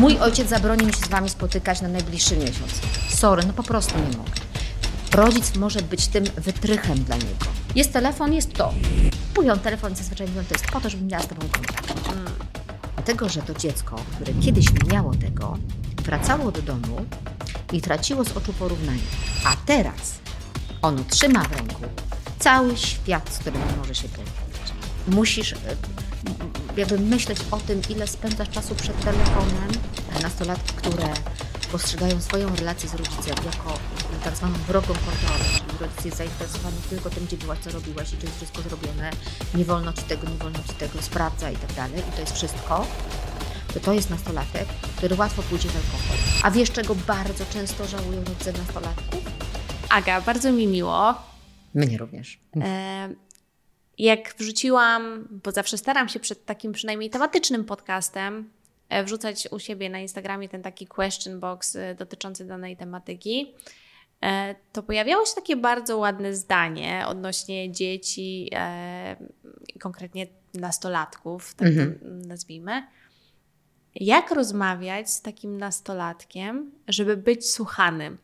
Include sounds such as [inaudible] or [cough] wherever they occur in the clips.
Mój ojciec zabronił mi się z wami spotykać na najbliższy miesiąc. Sorry, no po prostu nie mogę. Rodzic może być tym wytrychem dla niego. Jest telefon, jest to. Mówią telefon, zazwyczaj mówią, to jest po to, żebym miała z tobą kontakt. Dlatego, że to dziecko, które kiedyś nie miało tego, wracało do domu i traciło z oczu porównanie. A teraz ono trzyma w ręku cały świat, z którym nie może się porównać. Musisz e, jakby myśleć o tym, ile spędzasz czasu przed telefonem. Nastolatki, które postrzegają swoją relację z rodzicem jako tak zwaną wrogą kontrolę, czyli rodzic jest zainteresowany tylko tym, gdzie byłaś, co robiłaś i czy jest wszystko zrobione, nie wolno ci tego, nie wolno ci tego, sprawdza i tak dalej i to jest wszystko, to to jest nastolatek, który łatwo pójdzie w alkohol. A wiesz, czego bardzo często żałują rodzice nastolatków? Aga, bardzo mi miło. Mnie również. E, Jak wrzuciłam, bo zawsze staram się przed takim przynajmniej tematycznym podcastem wrzucać u siebie na Instagramie ten taki question box e, dotyczący danej tematyki, e, to pojawiało się takie bardzo ładne zdanie odnośnie dzieci, e, konkretnie nastolatków, tak Mhm. to nazwijmy. Jak rozmawiać z takim nastolatkiem, żeby być słuchanym?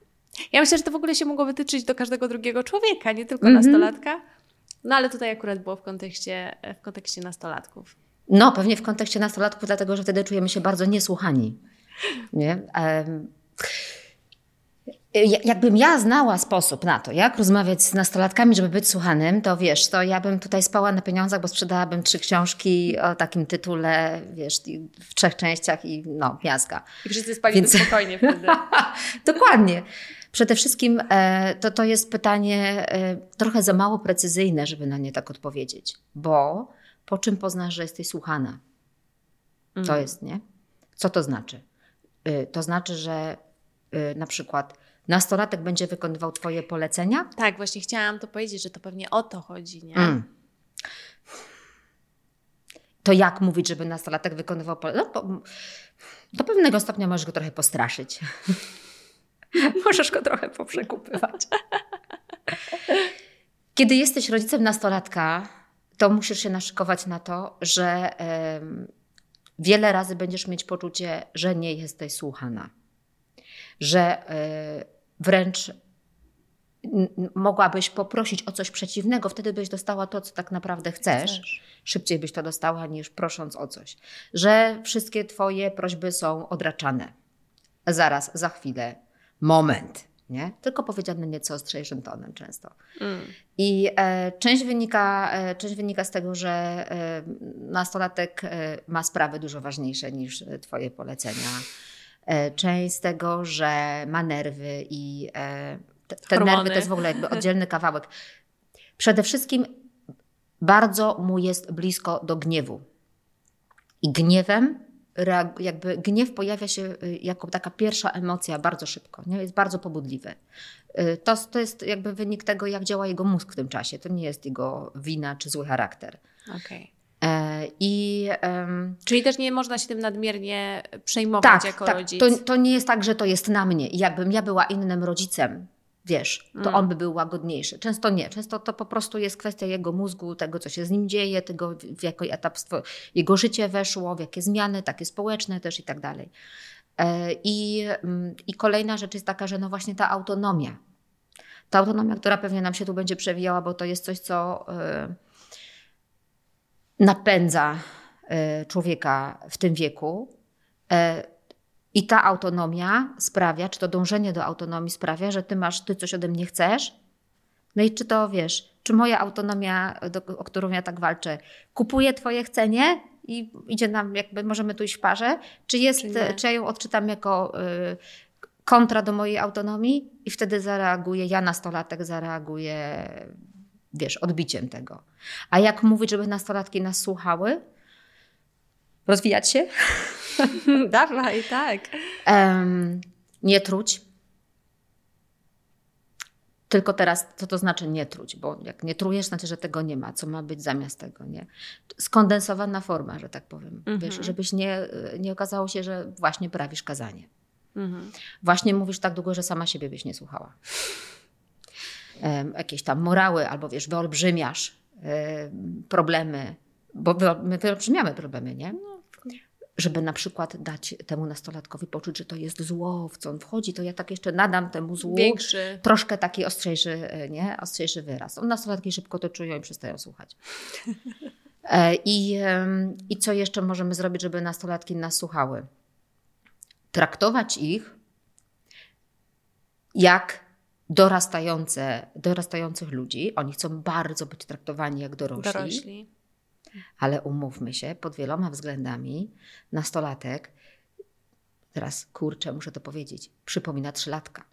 Ja myślę, że to w ogóle się mogło wytyczyć do każdego drugiego człowieka, nie tylko Mhm. nastolatka. No ale tutaj akurat było w kontekście, w kontekście nastolatków. No, pewnie w kontekście nastolatków, dlatego że wtedy czujemy się bardzo niesłuchani. Nie? Jakbym ja znała sposób na to, jak rozmawiać z nastolatkami, żeby być słuchanym, to wiesz, to ja bym tutaj spała na pieniądzach, bo sprzedałabym trzy książki o takim tytule, wiesz, w trzech częściach i no, miazga. I wszyscy spali Więc- spokojnie [laughs] wtedy. Dokładnie. Przede wszystkim e, to, to jest pytanie e, trochę za mało precyzyjne, żeby na nie tak odpowiedzieć, bo po czym poznasz, że jesteś słuchana? To Mhm. jest, nie? Co to znaczy? Y, To znaczy, że y, na przykład nastolatek będzie wykonywał Twoje polecenia? Tak, właśnie chciałam to powiedzieć, że to pewnie o to chodzi, nie? Mm. To jak mówić, żeby nastolatek wykonywał polecenia? No, po, do pewnego stopnia możesz go trochę postraszyć. [laughs] możesz go trochę poprzekupywać. [laughs] Kiedy jesteś rodzicem nastolatka, to musisz się naszykować na to, że wiele razy będziesz mieć poczucie, że nie jesteś słuchana. Że e, wręcz mogłabyś poprosić o coś przeciwnego, wtedy byś dostała to, co tak naprawdę chcesz. Szybciej byś to dostała niż prosząc o coś. Że wszystkie Twoje prośby są odraczane. Zaraz, za chwilę, moment. Nie? Tylko powiedziane nieco ostrzejszym tonem często. Mm. I e, część, wynika, e, część wynika z tego, że e, nastolatek e, ma sprawy dużo ważniejsze niż e, Twoje polecenia. E, część z tego, że ma nerwy i te, te nerwy to jest w ogóle jakby oddzielny kawałek. Przede wszystkim bardzo mu jest blisko do gniewu. I gniewem, jakby gniew pojawia się y, jako taka pierwsza emocja bardzo szybko, nie? jest bardzo pobudliwy. Y, To, to jest jakby wynik tego, jak działa jego mózg w tym czasie. To nie jest jego wina czy zły charakter. Okej. E, I em, Czyli też nie można się tym nadmiernie przejmować tak, jako tak rodzic. to, to nie jest tak, że to jest na mnie. Jakbym ja była innym rodzicem, wiesz, to Mm. on by był łagodniejszy. Często nie. Często to po prostu jest kwestia jego mózgu, tego, co się z nim dzieje, tego, w- jaki etap jego życie weszło, w jakie zmiany, takie społeczne też i tak dalej. E, I, mm, I kolejna rzecz jest taka, że no właśnie ta autonomia. Ta autonomia, która pewnie nam się tu będzie przewijała, bo to jest coś, co e, napędza e, człowieka w tym wieku. I ta autonomia sprawia, czy to dążenie do autonomii sprawia, że ty masz, ty coś ode mnie chcesz. No i czy to wiesz, czy moja autonomia, do, o którą ja tak walczę, kupuje twoje chcenie i idzie nam, jakby możemy tu iść w parze, czy jest, Czy czy ja ją odczytam jako y, kontra do mojej autonomii i wtedy zareaguję, ja nastolatek zareaguję, wiesz, odbiciem tego. A jak mówić, żeby nastolatki nas słuchały? Rozwijać się? [laughs] Dawaj, tak. Em, nie truć. Tylko teraz, co to znaczy nie truć? Bo jak nie trujesz, znaczy, że tego nie ma. Co ma być zamiast tego, nie? Skondensowana forma, że tak powiem. Mhm. Wiesz, żebyś nie, nie okazało się, że właśnie prawisz kazanie. Mhm. Właśnie mówisz tak długo, że sama siebie byś nie słuchała. Em, jakieś tam morały, albo wiesz, wyolbrzymiasz em, problemy, bo my wyolbrzymiamy problemy, nie? Żeby na przykład dać temu nastolatkowi poczuć, że to jest zło, w co on wchodzi, to ja tak jeszcze nadam temu złu Większy. troszkę taki ostrzejszy, e, nie? ostrzejszy wyraz. On nastolatki szybko to czują i przestają słuchać. [laughs] E, I, I co jeszcze możemy zrobić, żeby nastolatki nas słuchały? Traktować ich jak dorastające, dorastających ludzi. Oni chcą bardzo być traktowani jak dorośli. Dorośli. Ale umówmy się, pod wieloma względami nastolatek, teraz kurczę, muszę to powiedzieć, przypomina trzylatka.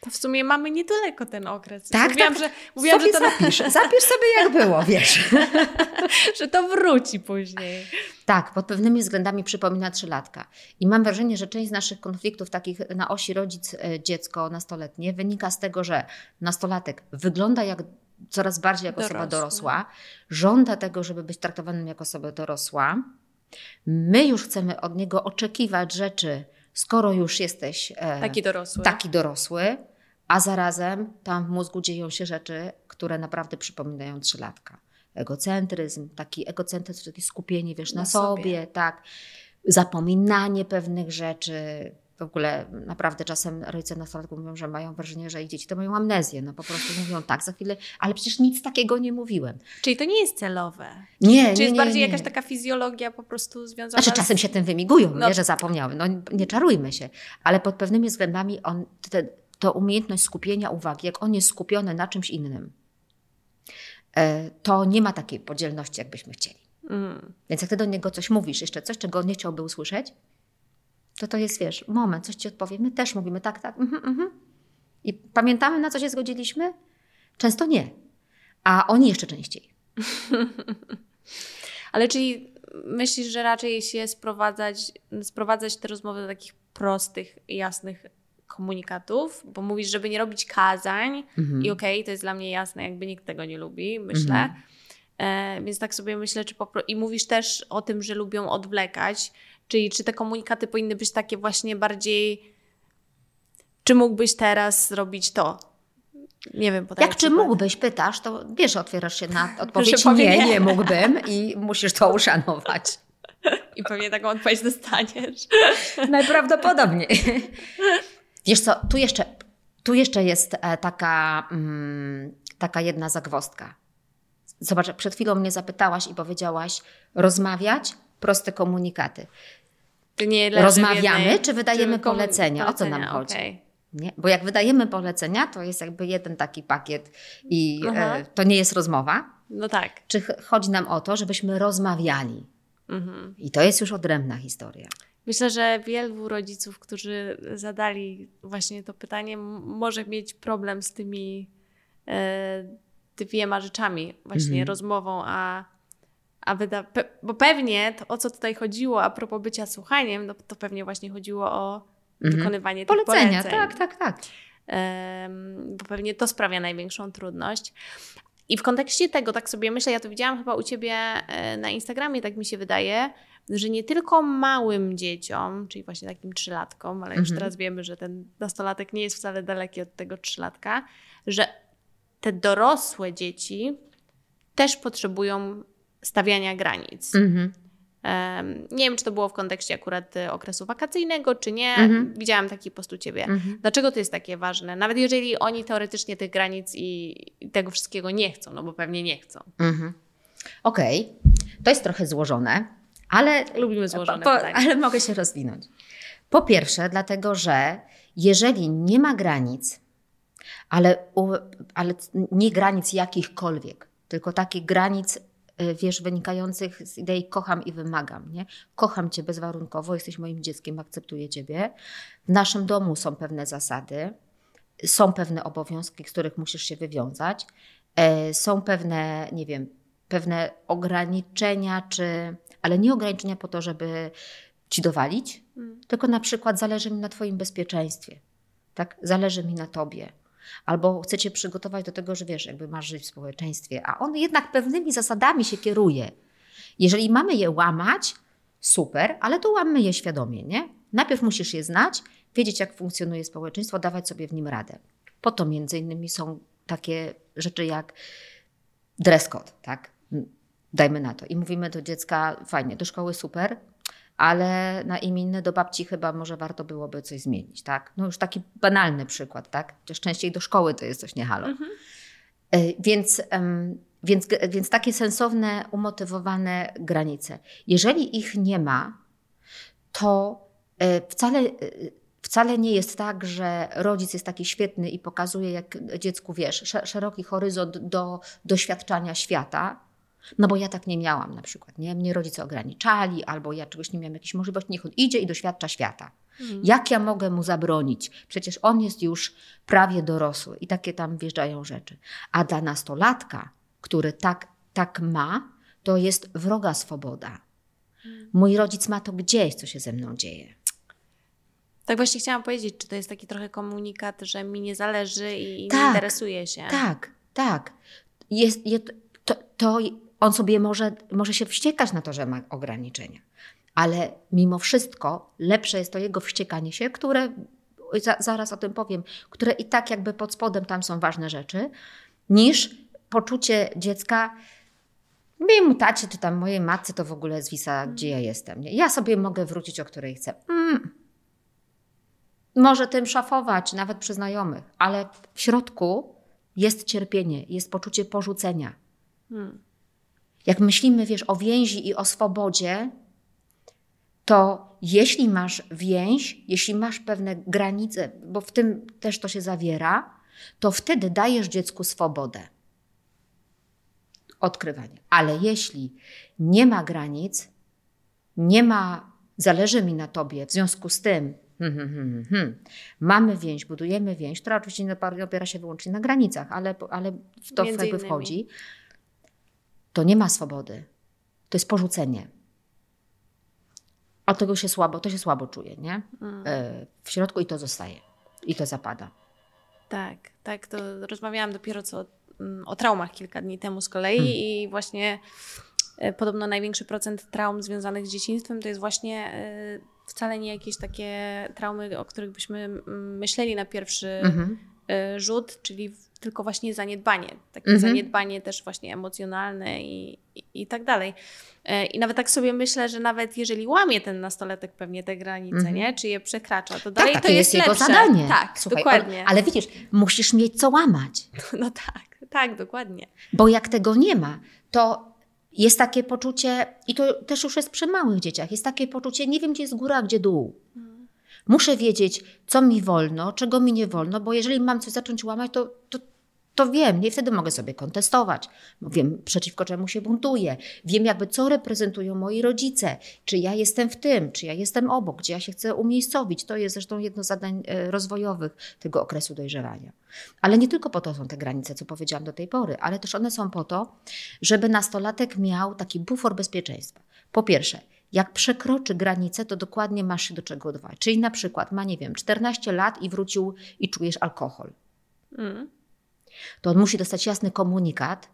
To w sumie mamy niedaleko ten okres. Tak, mówiłam, tak. że, mówiłam że, to, zapisz, zapisz sobie jak było, wiesz. [laughs] że to wróci później. Tak, pod pewnymi względami przypomina trzylatka. I mam wrażenie, że część z naszych konfliktów takich na osi rodzic-dziecko nastoletnie wynika z tego, że nastolatek wygląda jak coraz bardziej jak osoba Dorosły. dorosła, żąda tego, żeby być traktowanym jako osoba dorosła. My już chcemy od niego oczekiwać rzeczy, skoro już jesteś e, Taki dorosły. taki dorosły, a zarazem tam w mózgu dzieją się rzeczy, które naprawdę przypominają trzylatka. Egocentryzm, taki egocentryzm, takie skupienie, wiesz, na, Na sobie. sobie. tak. Zapominanie pewnych rzeczy. W ogóle naprawdę czasem rodzice nastolatków mówią, że mają wrażenie, że ich dzieci to mają amnezję. No po prostu mówią tak za chwilę, ale przecież nic takiego nie mówiłem. Czyli to nie jest celowe. Nie, Czy nie, jest nie, bardziej nie. jakaś taka fizjologia po prostu związana Znaczy z... czasem się tym wymigują, No. nie, że zapomniały. No nie czarujmy się. Ale pod pewnymi względami on, te, to umiejętność skupienia uwagi, jak on jest skupiony na czymś innym, e, to nie ma takiej podzielności, jakbyśmy chcieli. Mm. Więc jak ty do niego coś mówisz, jeszcze coś, czego on nie chciałby usłyszeć, to to jest, wiesz, moment, coś ci odpowie. My też mówimy tak, tak, mhm, mhm. I pamiętamy, na co się zgodziliśmy? Często nie. A oni jeszcze częściej. [laughs] Ale czyli myślisz, że raczej się sprowadzać, sprowadzać te rozmowy do takich prostych, jasnych komunikatów? Bo mówisz, żeby nie robić kazań Mhm. i okej, to jest dla mnie jasne, jakby nikt tego nie lubi, myślę. Mhm. E, więc tak sobie myślę, czy popro... i mówisz też o tym, że lubią odwlekać, czyli czy te komunikaty powinny być takie właśnie bardziej czy mógłbyś teraz zrobić to? Nie wiem, podaję Jak czy mógłbyś, pytasz, to wiesz, otwierasz się na [laughs] odpowiedź powie nie, nie. nie mógłbym i musisz to uszanować. I pewnie taką odpowiedź dostaniesz. [laughs] Najprawdopodobniej. Wiesz co, tu jeszcze, tu jeszcze jest e, taka, mm, taka jedna zagwozdka. Zobacz, przed chwilą mnie zapytałaś i powiedziałaś rozmawiać, proste komunikaty. Rozmawiamy, jednej- czy wydajemy polecenia? O co nam chodzi? Nie? Bo jak wydajemy polecenia, to jest jakby jeden taki pakiet i e, to nie jest rozmowa. No tak. Czy ch- chodzi nam o to, żebyśmy rozmawiali? Mhm. I to jest już odrębna historia. Myślę, że wielu rodziców, którzy zadali właśnie to pytanie, może mieć problem z tymi e, dwiema rzeczami, właśnie Mhm. rozmową, a, a wyda... Pe, bo pewnie to, o co tutaj chodziło a propos bycia słuchaniem, no, to pewnie właśnie chodziło o Mhm. wykonywanie Polecenia, poleceń. tak, tak, tak. Em, bo pewnie to sprawia największą trudność. I w kontekście tego, tak sobie myślę, ja to widziałam chyba u Ciebie e, na Instagramie, tak mi się wydaje, że nie tylko małym dzieciom, czyli właśnie takim trzylatkom, ale już Mhm. teraz wiemy, że ten nastolatek nie jest wcale daleki od tego trzylatka, że te dorosłe dzieci też potrzebują stawiania granic. Mhm. Nie wiem, czy to było w kontekście akurat e, okresu wakacyjnego, czy nie. Mhm. Widziałam taki post u Ciebie. Mhm. Dlaczego to jest takie ważne? Nawet jeżeli oni teoretycznie tych granic i, tego wszystkiego nie chcą, no bo pewnie nie chcą. Mhm. Okej, to jest trochę złożone, ale, Lubimy złożone po, pytania. ale mogę się rozwinąć. Po pierwsze, dlatego że jeżeli nie ma granic, ale, ale nie granic jakichkolwiek, tylko takich granic, y, wiesz, wynikających z idei kocham i wymagam, nie? Kocham Cię bezwarunkowo, jesteś moim dzieckiem, akceptuję Ciebie. W naszym domu są pewne zasady, są pewne obowiązki, z których musisz się wywiązać, e, są pewne, nie wiem, pewne ograniczenia, czy, ale nie ograniczenia po to, żeby ci dowalić, Mm. tylko na przykład zależy mi na Twoim bezpieczeństwie, tak? Zależy mi na Tobie. Albo chcę Cię przygotować do tego, że wiesz, jakby masz żyć w społeczeństwie, a on jednak pewnymi zasadami się kieruje. Jeżeli mamy je łamać, super, ale to łammy je świadomie, nie? Najpierw musisz je znać, wiedzieć, jak funkcjonuje społeczeństwo, dawać sobie w nim radę. Po to między innymi są takie rzeczy jak dress code, tak? dajmy na to. I mówimy do dziecka, fajnie, do szkoły super, ale na imieniny do babci chyba może warto byłoby coś zmienić, tak? No już taki banalny przykład, tak? Chociaż częściej do szkoły to jest coś nie halo. Mhm. E, Więc, więc, więc takie sensowne, umotywowane granice. Jeżeli ich nie ma, to e, wcale, e, wcale nie jest tak, że rodzic jest taki świetny i pokazuje jak dziecku, wiesz, sze- szeroki horyzont do doświadczania świata. No bo ja tak nie miałam na przykład, nie? Mnie rodzice ograniczali, albo ja czegoś nie miałam jakiejś możliwości, niech on idzie i doświadcza świata. Mhm. Jak ja mogę mu zabronić? Przecież on jest już prawie dorosły i takie tam wjeżdżają rzeczy. A dla nastolatka, który tak, tak ma, to jest wroga swoboda. Mój rodzic ma to gdzieś, co się ze mną dzieje. Tak właśnie chciałam powiedzieć, czy to jest taki trochę komunikat, że mi nie zależy i nie Tak, interesuje się. Tak, tak. Jest, jest, to, to on sobie może, może się wściekać na to, że ma ograniczenia. Ale mimo wszystko lepsze jest to jego wściekanie się, które, za, zaraz o tym powiem, które i tak jakby pod spodem tam są ważne rzeczy, niż poczucie dziecka, mojemu tacie czy tam mojej matce to w ogóle zwisa, gdzie ja jestem. Nie? Ja sobie mogę wrócić, o której chcę. Mm. Może tym szafować, nawet przy znajomych, ale w środku jest cierpienie, jest poczucie porzucenia. Hmm. Jak myślimy, wiesz, o więzi i o swobodzie, to jeśli masz więź, jeśli masz pewne granice, bo w tym też to się zawiera, to wtedy dajesz dziecku swobodę. Odkrywanie. Ale jeśli nie ma granic, nie ma, zależy mi na tobie, w związku z tym, hmm, hmm, hmm, hmm, mamy więź, budujemy więź, która oczywiście opiera- opiera się wyłącznie na granicach, ale, ale w to Między jakby innymi. wchodzi, to nie ma swobody. To jest porzucenie. A tego się słabo, to się słabo czuje, nie? Mm. E, W środku i to zostaje. I to zapada. Tak, tak. To rozmawiałam dopiero co mm, o traumach kilka dni temu z kolei Hmm. i właśnie e, podobno największy procent traum związanych z dzieciństwem to jest właśnie e, wcale nie jakieś takie traumy, o których byśmy mm, myśleli na pierwszy Mhm. rzut, czyli tylko właśnie zaniedbanie. Takie Mhm. zaniedbanie też właśnie emocjonalne i, i, i tak dalej. E, I nawet tak sobie myślę, że nawet jeżeli łamie ten nastolatek pewnie te granice, Mhm. nie? Czy je przekracza, to Tak, dalej takie to jest, jest jego lepsze. zadanie. Tak, Słuchaj, dokładnie. Ale, ale widzisz, musisz mieć co łamać. [laughs] No tak, tak, dokładnie. Bo jak tego nie ma, to jest takie poczucie, i to też już jest przy małych dzieciach, jest takie poczucie, nie wiem gdzie jest góra, gdzie dół. Muszę wiedzieć, co mi wolno, czego mi nie wolno, bo jeżeli mam coś zacząć łamać, to, to, to wiem, nie wtedy mogę sobie kontestować. Wiem, przeciwko czemu się buntuję. Wiem, jakby co reprezentują moi rodzice. Czy ja jestem w tym, czy ja jestem obok, gdzie ja się chcę umiejscowić. To jest zresztą jedno z zadań e, rozwojowych tego okresu dojrzewania. Ale nie tylko po to są te granice, co powiedziałam do tej pory, ale też one są po to, żeby nastolatek miał taki bufor bezpieczeństwa. Po pierwsze, jak przekroczy granicę, to dokładnie masz się do czego odwołać. Czyli na przykład ma, nie wiem, 14 lat i wrócił i czujesz alkohol. Mm. To on musi dostać jasny komunikat,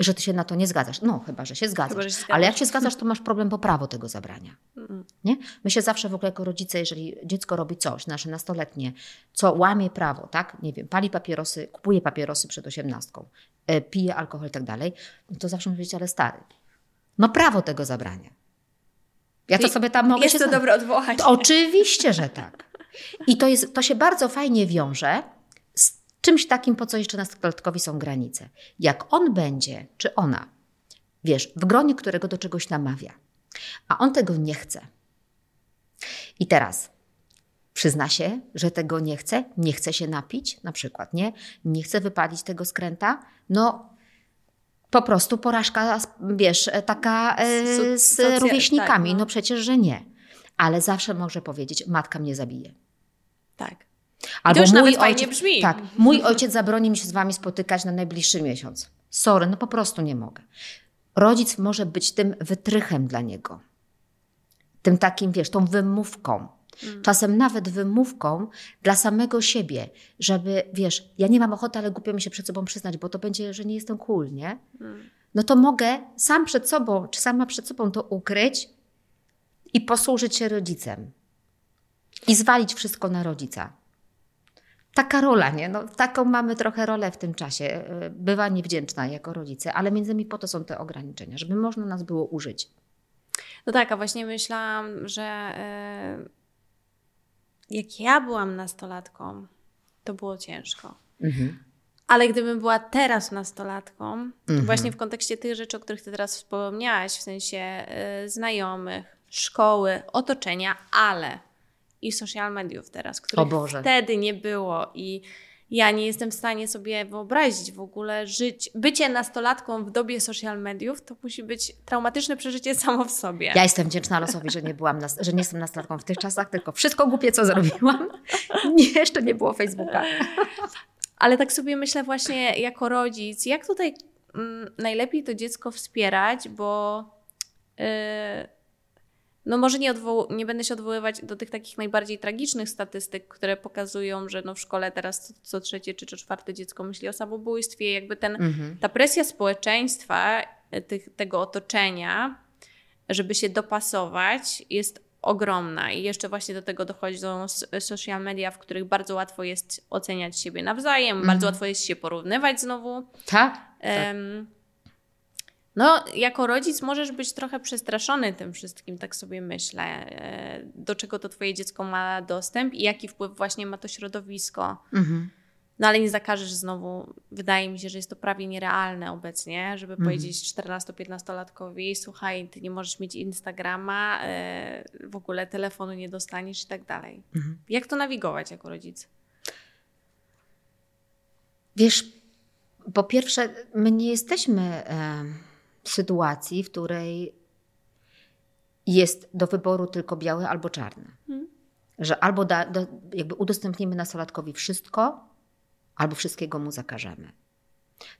że ty się na to nie zgadzasz. No, chyba, że się zgadzasz. Chyba, że się zgadzasz. Ale jak się zgadzasz, to masz problem, bo prawo tego zabrania. Mm. Nie? My się zawsze w ogóle jako rodzice, jeżeli dziecko robi coś, nasze nastoletnie, co łamie prawo, tak? Nie wiem, pali papierosy, kupuje papierosy przed osiemnastką, e, pije alkohol i tak dalej, no to zawsze mówić, ale stary, no prawo tego zabrania. Ja to sobie tam mogę Jest to dobre odwołanie. oczywiście, że tak. I to, jest, to się bardzo fajnie wiąże z czymś takim, po co jeszcze nastolatkowi są granice. Jak on będzie, czy ona, wiesz, w gronie, którego do czegoś namawia, a on tego nie chce. I teraz przyzna się, że tego nie chce, nie chce się napić, na przykład, nie? Nie chce wypalić tego skręta, no po prostu porażka, wiesz, taka e, So- z socja- rówieśnikami. tak, no. no przecież, że nie. Ale zawsze może powiedzieć, matka mnie zabije. Tak. Albo mój nawet ojciec, brzmi. Tak, mój ojciec zabroni mi się z wami spotykać na najbliższy miesiąc. Sorry, no po prostu nie mogę. Rodzic może być tym wytrychem dla niego. Tym takim, wiesz, tą wymówką. Mm. Czasem nawet wymówką dla samego siebie, żeby, wiesz, ja nie mam ochoty, ale głupio mi się przed sobą przyznać, bo to będzie, że nie jestem cool, nie? Mm. No to mogę sam przed sobą, czy sama przed sobą to ukryć i posłużyć się rodzicem. I zwalić wszystko na rodzica. taka rola, nie? No, taką mamy trochę rolę w tym czasie. E, bywa niewdzięczna jako rodzice, ale między innymi po to są te ograniczenia, żeby można nas było użyć. No tak, a właśnie myślałam, że e, jak ja byłam nastolatką, to było ciężko. Mhm. Ale gdybym była teraz nastolatką, mhm. właśnie w kontekście tych rzeczy, o których ty teraz wspomniałaś, w sensie y, znajomych, szkoły, otoczenia, ale i social mediów teraz, których wtedy nie było i ja nie jestem w stanie sobie wyobrazić w ogóle żyć, bycie nastolatką w dobie social mediów, to musi być traumatyczne przeżycie [laughs] samo w sobie. Ja jestem wdzięczna losowi, że nie byłam, że nie jestem nastolatką w tych czasach, tylko wszystko głupie, co zrobiłam. [laughs] Nie, jeszcze nie było Facebooka. Ale tak sobie myślę właśnie jako rodzic, jak tutaj mm, najlepiej to dziecko wspierać, bo yy, no może nie, nie będę się odwoływać do tych takich najbardziej tragicznych statystyk, które pokazują, że no w szkole teraz co, trzecie czy co czwarte dziecko myśli o samobójstwie. Jakby ten, mhm. ta presja społeczeństwa, e, tych, tego otoczenia, żeby się dopasować, jest ogromna i jeszcze właśnie do tego dochodzą social media, w których bardzo łatwo jest oceniać siebie nawzajem, bardzo mhm. łatwo jest się porównywać znowu. Tak. Um, no, jako rodzic możesz być trochę przestraszony tym wszystkim, tak sobie myślę, e, do czego to twoje dziecko ma dostęp i jaki wpływ właśnie ma to środowisko. Mhm. No ale nie zakażesz znowu, wydaje mi się, że jest to prawie nierealne obecnie, żeby mhm. powiedzieć 14-15-latkowi, słuchaj, ty nie możesz mieć Instagrama, e, w ogóle telefonu nie dostaniesz i tak dalej. Mhm. Jak to nawigować jako rodzic? Wiesz, po pierwsze, my nie jesteśmy sytuacji, w której jest do wyboru tylko białe albo czarne. Mhm. Że albo da, do, jakby udostępnimy nastolatkowi wszystko, albo wszystkiego mu zakażemy.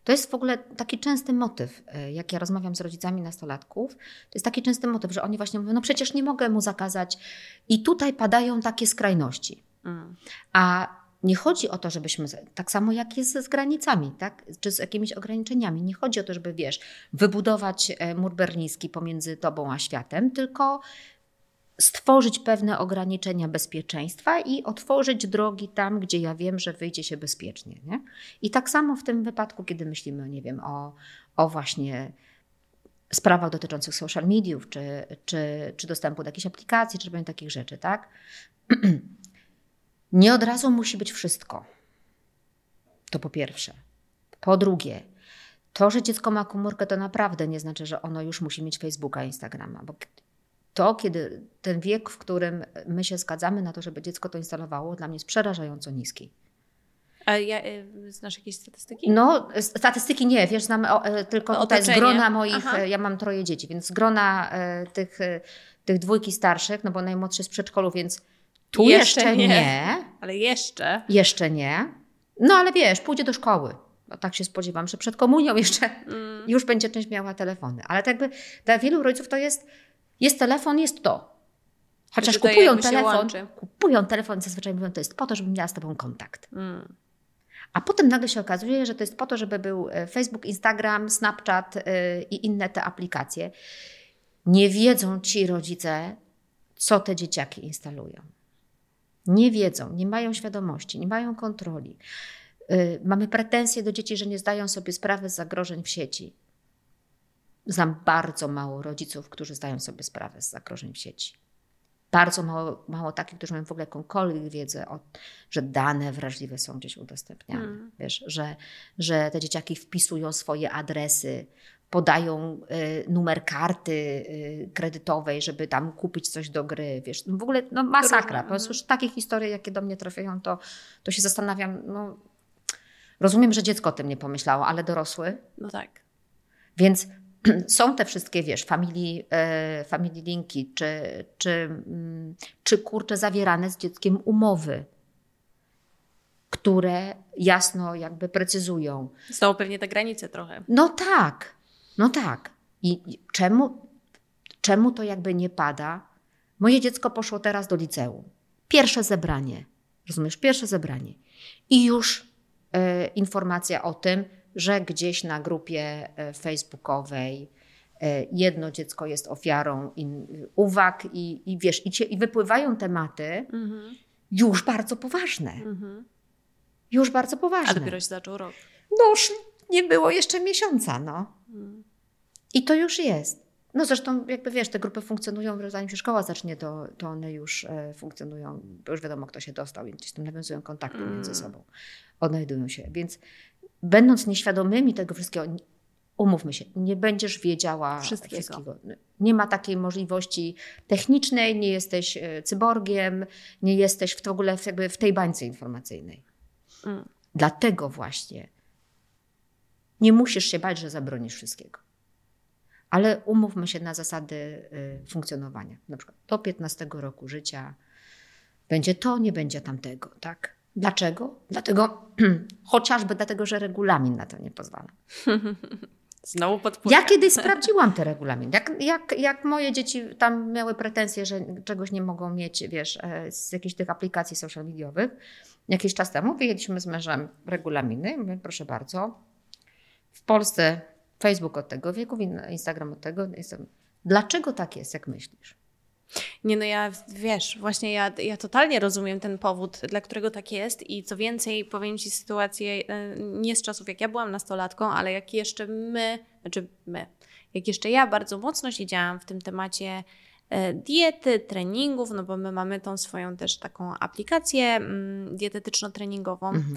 To jest w ogóle taki częsty motyw, e, jak ja rozmawiam z rodzicami nastolatków, to jest taki częsty motyw, że oni właśnie mówią, no przecież nie mogę mu zakazać. I tutaj padają takie skrajności. Mm. A nie chodzi o to, żebyśmy, tak samo jak jest z granicami, tak? czy z jakimiś ograniczeniami, nie chodzi o to, żeby, wiesz, wybudować e, mur berliński pomiędzy tobą a światem, tylko stworzyć pewne ograniczenia bezpieczeństwa i otworzyć drogi tam, gdzie ja wiem, że wyjdzie się bezpiecznie. Nie? I tak samo w tym wypadku, kiedy myślimy, nie wiem, o, o właśnie sprawach dotyczących social mediów, czy, czy, czy dostępu do jakiejś aplikacji, czy takich rzeczy, tak? [clears throat] Nie od razu musi być wszystko. To po pierwsze. Po drugie, to, że dziecko ma komórkę, to naprawdę nie znaczy, że ono już musi mieć Facebooka, Instagrama, bo to, kiedy ten wiek, w którym my się zgadzamy na to, żeby dziecko to instalowało, dla mnie jest przerażająco niski. A ja, y, znasz jakieś statystyki? No, statystyki nie, wiesz, znam o, e, tylko o tutaj z grona moich, Aha. E, ja mam troje dzieci, więc z grona e, tych, tych dwójki starszych, no bo najmłodszy w przedszkolu, więc tu jeszcze, jeszcze nie, nie. Ale jeszcze. Jeszcze nie. No ale wiesz, pójdzie do szkoły. No, tak się spodziewam, że przed komunią jeszcze mm. już będzie część miała telefony. Ale tak jakby dla wielu rodziców to jest jest telefon, jest to. Chociaż kupują telefon, kupują telefon, zazwyczaj mówią, to jest po to, żebym miała z tobą kontakt. Mm. A potem nagle się okazuje, że to jest po to, żeby był e, Facebook, Instagram, Snapchat yy, i inne te aplikacje. Nie wiedzą ci rodzice, co te dzieciaki instalują. Nie wiedzą, nie mają świadomości, nie mają kontroli. Yy, mamy pretensje do dzieci, że nie zdają sobie sprawy z zagrożeń w sieci. Znam bardzo mało rodziców, którzy zdają sobie sprawę z zagrożeń w sieci. Bardzo mało, mało takich, którzy mają w ogóle jakąkolwiek wiedzę, o, że dane wrażliwe są gdzieś udostępniane. Hmm. Wiesz, że, że te dzieciaki wpisują swoje adresy, podają y, numer karty y, kredytowej, żeby tam kupić coś do gry. Wiesz, no w ogóle no, masakra. Po prostu już takie historie, jakie do mnie trafiają, to, to się zastanawiam. No, rozumiem, że dziecko o tym nie pomyślało, ale dorosły. No tak. Więc [clears throat] są te wszystkie, wiesz, family, e, family linki, czy, czy, mm, czy kurcze zawierane z dzieckiem umowy, które jasno jakby precyzują. Są pewnie te granice trochę. No tak, no tak. I czemu, czemu to jakby nie pada? Moje dziecko poszło teraz do liceum. Pierwsze zebranie, rozumiesz, pierwsze zebranie. I już e, informacja o tym, że gdzieś na grupie e, facebookowej e, jedno dziecko jest ofiarą in, uwag i, i wiesz, i, cie, i wypływają tematy mhm. już bardzo poważne. Mhm. już bardzo poważne. A dopiero się zaczął rok. No nie było jeszcze miesiąca, no. I to już jest. No zresztą, jakby wiesz, te grupy funkcjonują, zanim się szkoła zacznie, to, to one już e, funkcjonują, bo już wiadomo, kto się dostał, więc gdzieś tam nawiązują kontakty między sobą, odnajdują się. Więc będąc nieświadomymi tego wszystkiego, umówmy się, nie będziesz wiedziała Wszystkiego. wszystkiego. Nie ma takiej możliwości technicznej, nie jesteś e, cyborgiem, nie jesteś w, w ogóle w, jakby w tej bańce informacyjnej. Mm. Dlatego właśnie nie musisz się bać, że zabronisz wszystkiego. Ale umówmy się na zasady y, funkcjonowania. Na przykład do 15 roku życia będzie to, nie będzie tamtego, tak? Dlaczego? Dlatego, [clears throat] chociażby dlatego, że regulamin na to nie pozwala. [laughs] Znowu podpórka. Ja kiedyś [laughs] sprawdziłam te regulamin. Jak, jak, jak moje dzieci tam miały pretensje, że czegoś nie mogą mieć, wiesz, e, z jakichś tych aplikacji social mediowych, jakiś czas temu wyjęliśmy z mężem regulaminy. Mówię, proszę bardzo, w Polsce Facebook od tego wieku, Instagram od tego. Dlaczego tak jest, jak myślisz? Nie no ja, wiesz, właśnie ja, ja totalnie rozumiem ten powód, dla którego tak jest i co więcej, powiem Ci sytuację e, nie z czasów, jak ja byłam nastolatką, ale jak jeszcze my, znaczy my, jak jeszcze ja bardzo mocno siedziałam w tym temacie e, diety, treningów, no bo my mamy tą swoją też taką aplikację mm, dietetyczno-treningową, Mhm.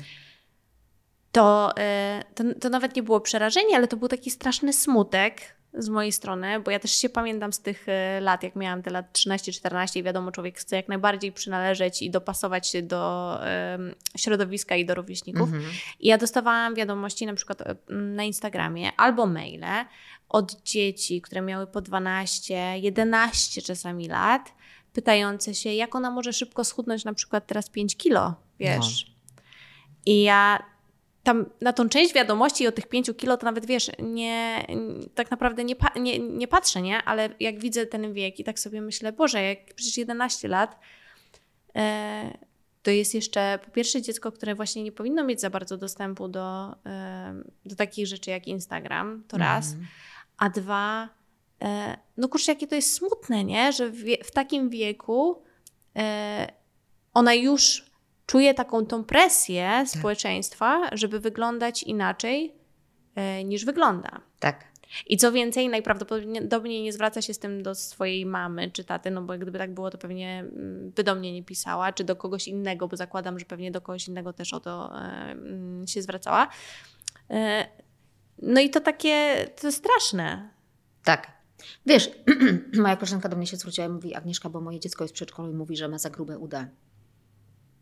To, e, to, to nawet nie było przerażenie, ale to był taki straszny smutek z mojej strony, bo ja też się pamiętam z tych e, lat, jak miałam te lat 13-14 i wiadomo, człowiek chce jak najbardziej przynależeć i dopasować się do em, środowiska i do rówieśników. Mhm. I ja dostawałam wiadomości na przykład e, na Instagramie albo maile od dzieci, które miały po 12, 11 czasami lat, pytające się, jak ona może szybko schudnąć na przykład teraz 5 kilo, wiesz. I ja tam na tą część wiadomości o tych 5 kilo to nawet wiesz, nie, tak naprawdę nie, nie, nie patrzę, nie? Ale jak widzę ten wiek i tak sobie myślę, Boże, jak przecież 11 lat, e, to jest jeszcze po pierwsze dziecko, które właśnie nie powinno mieć za bardzo dostępu do, e, do takich rzeczy jak Instagram, to raz. A dwa, e, no kurczę, jakie to jest smutne, nie? Że w, w takim wieku e, ona już czuje taką tą presję społeczeństwa, żeby wyglądać inaczej e, niż wygląda. Tak. I co więcej, najprawdopodobniej nie zwraca się z tym do swojej mamy czy taty, no bo gdyby tak było, to pewnie mm, by do mnie nie pisała, czy do kogoś innego, bo zakładam, że pewnie do kogoś innego też o to e, mm, się zwracała. E, No i to takie, to straszne. Tak. Wiesz, [clears throat] moja koleżanka do mnie się zwróciła i mówi, Agnieszka, bo moje dziecko jest w przedszkolu i mówi, że ma za grube uda.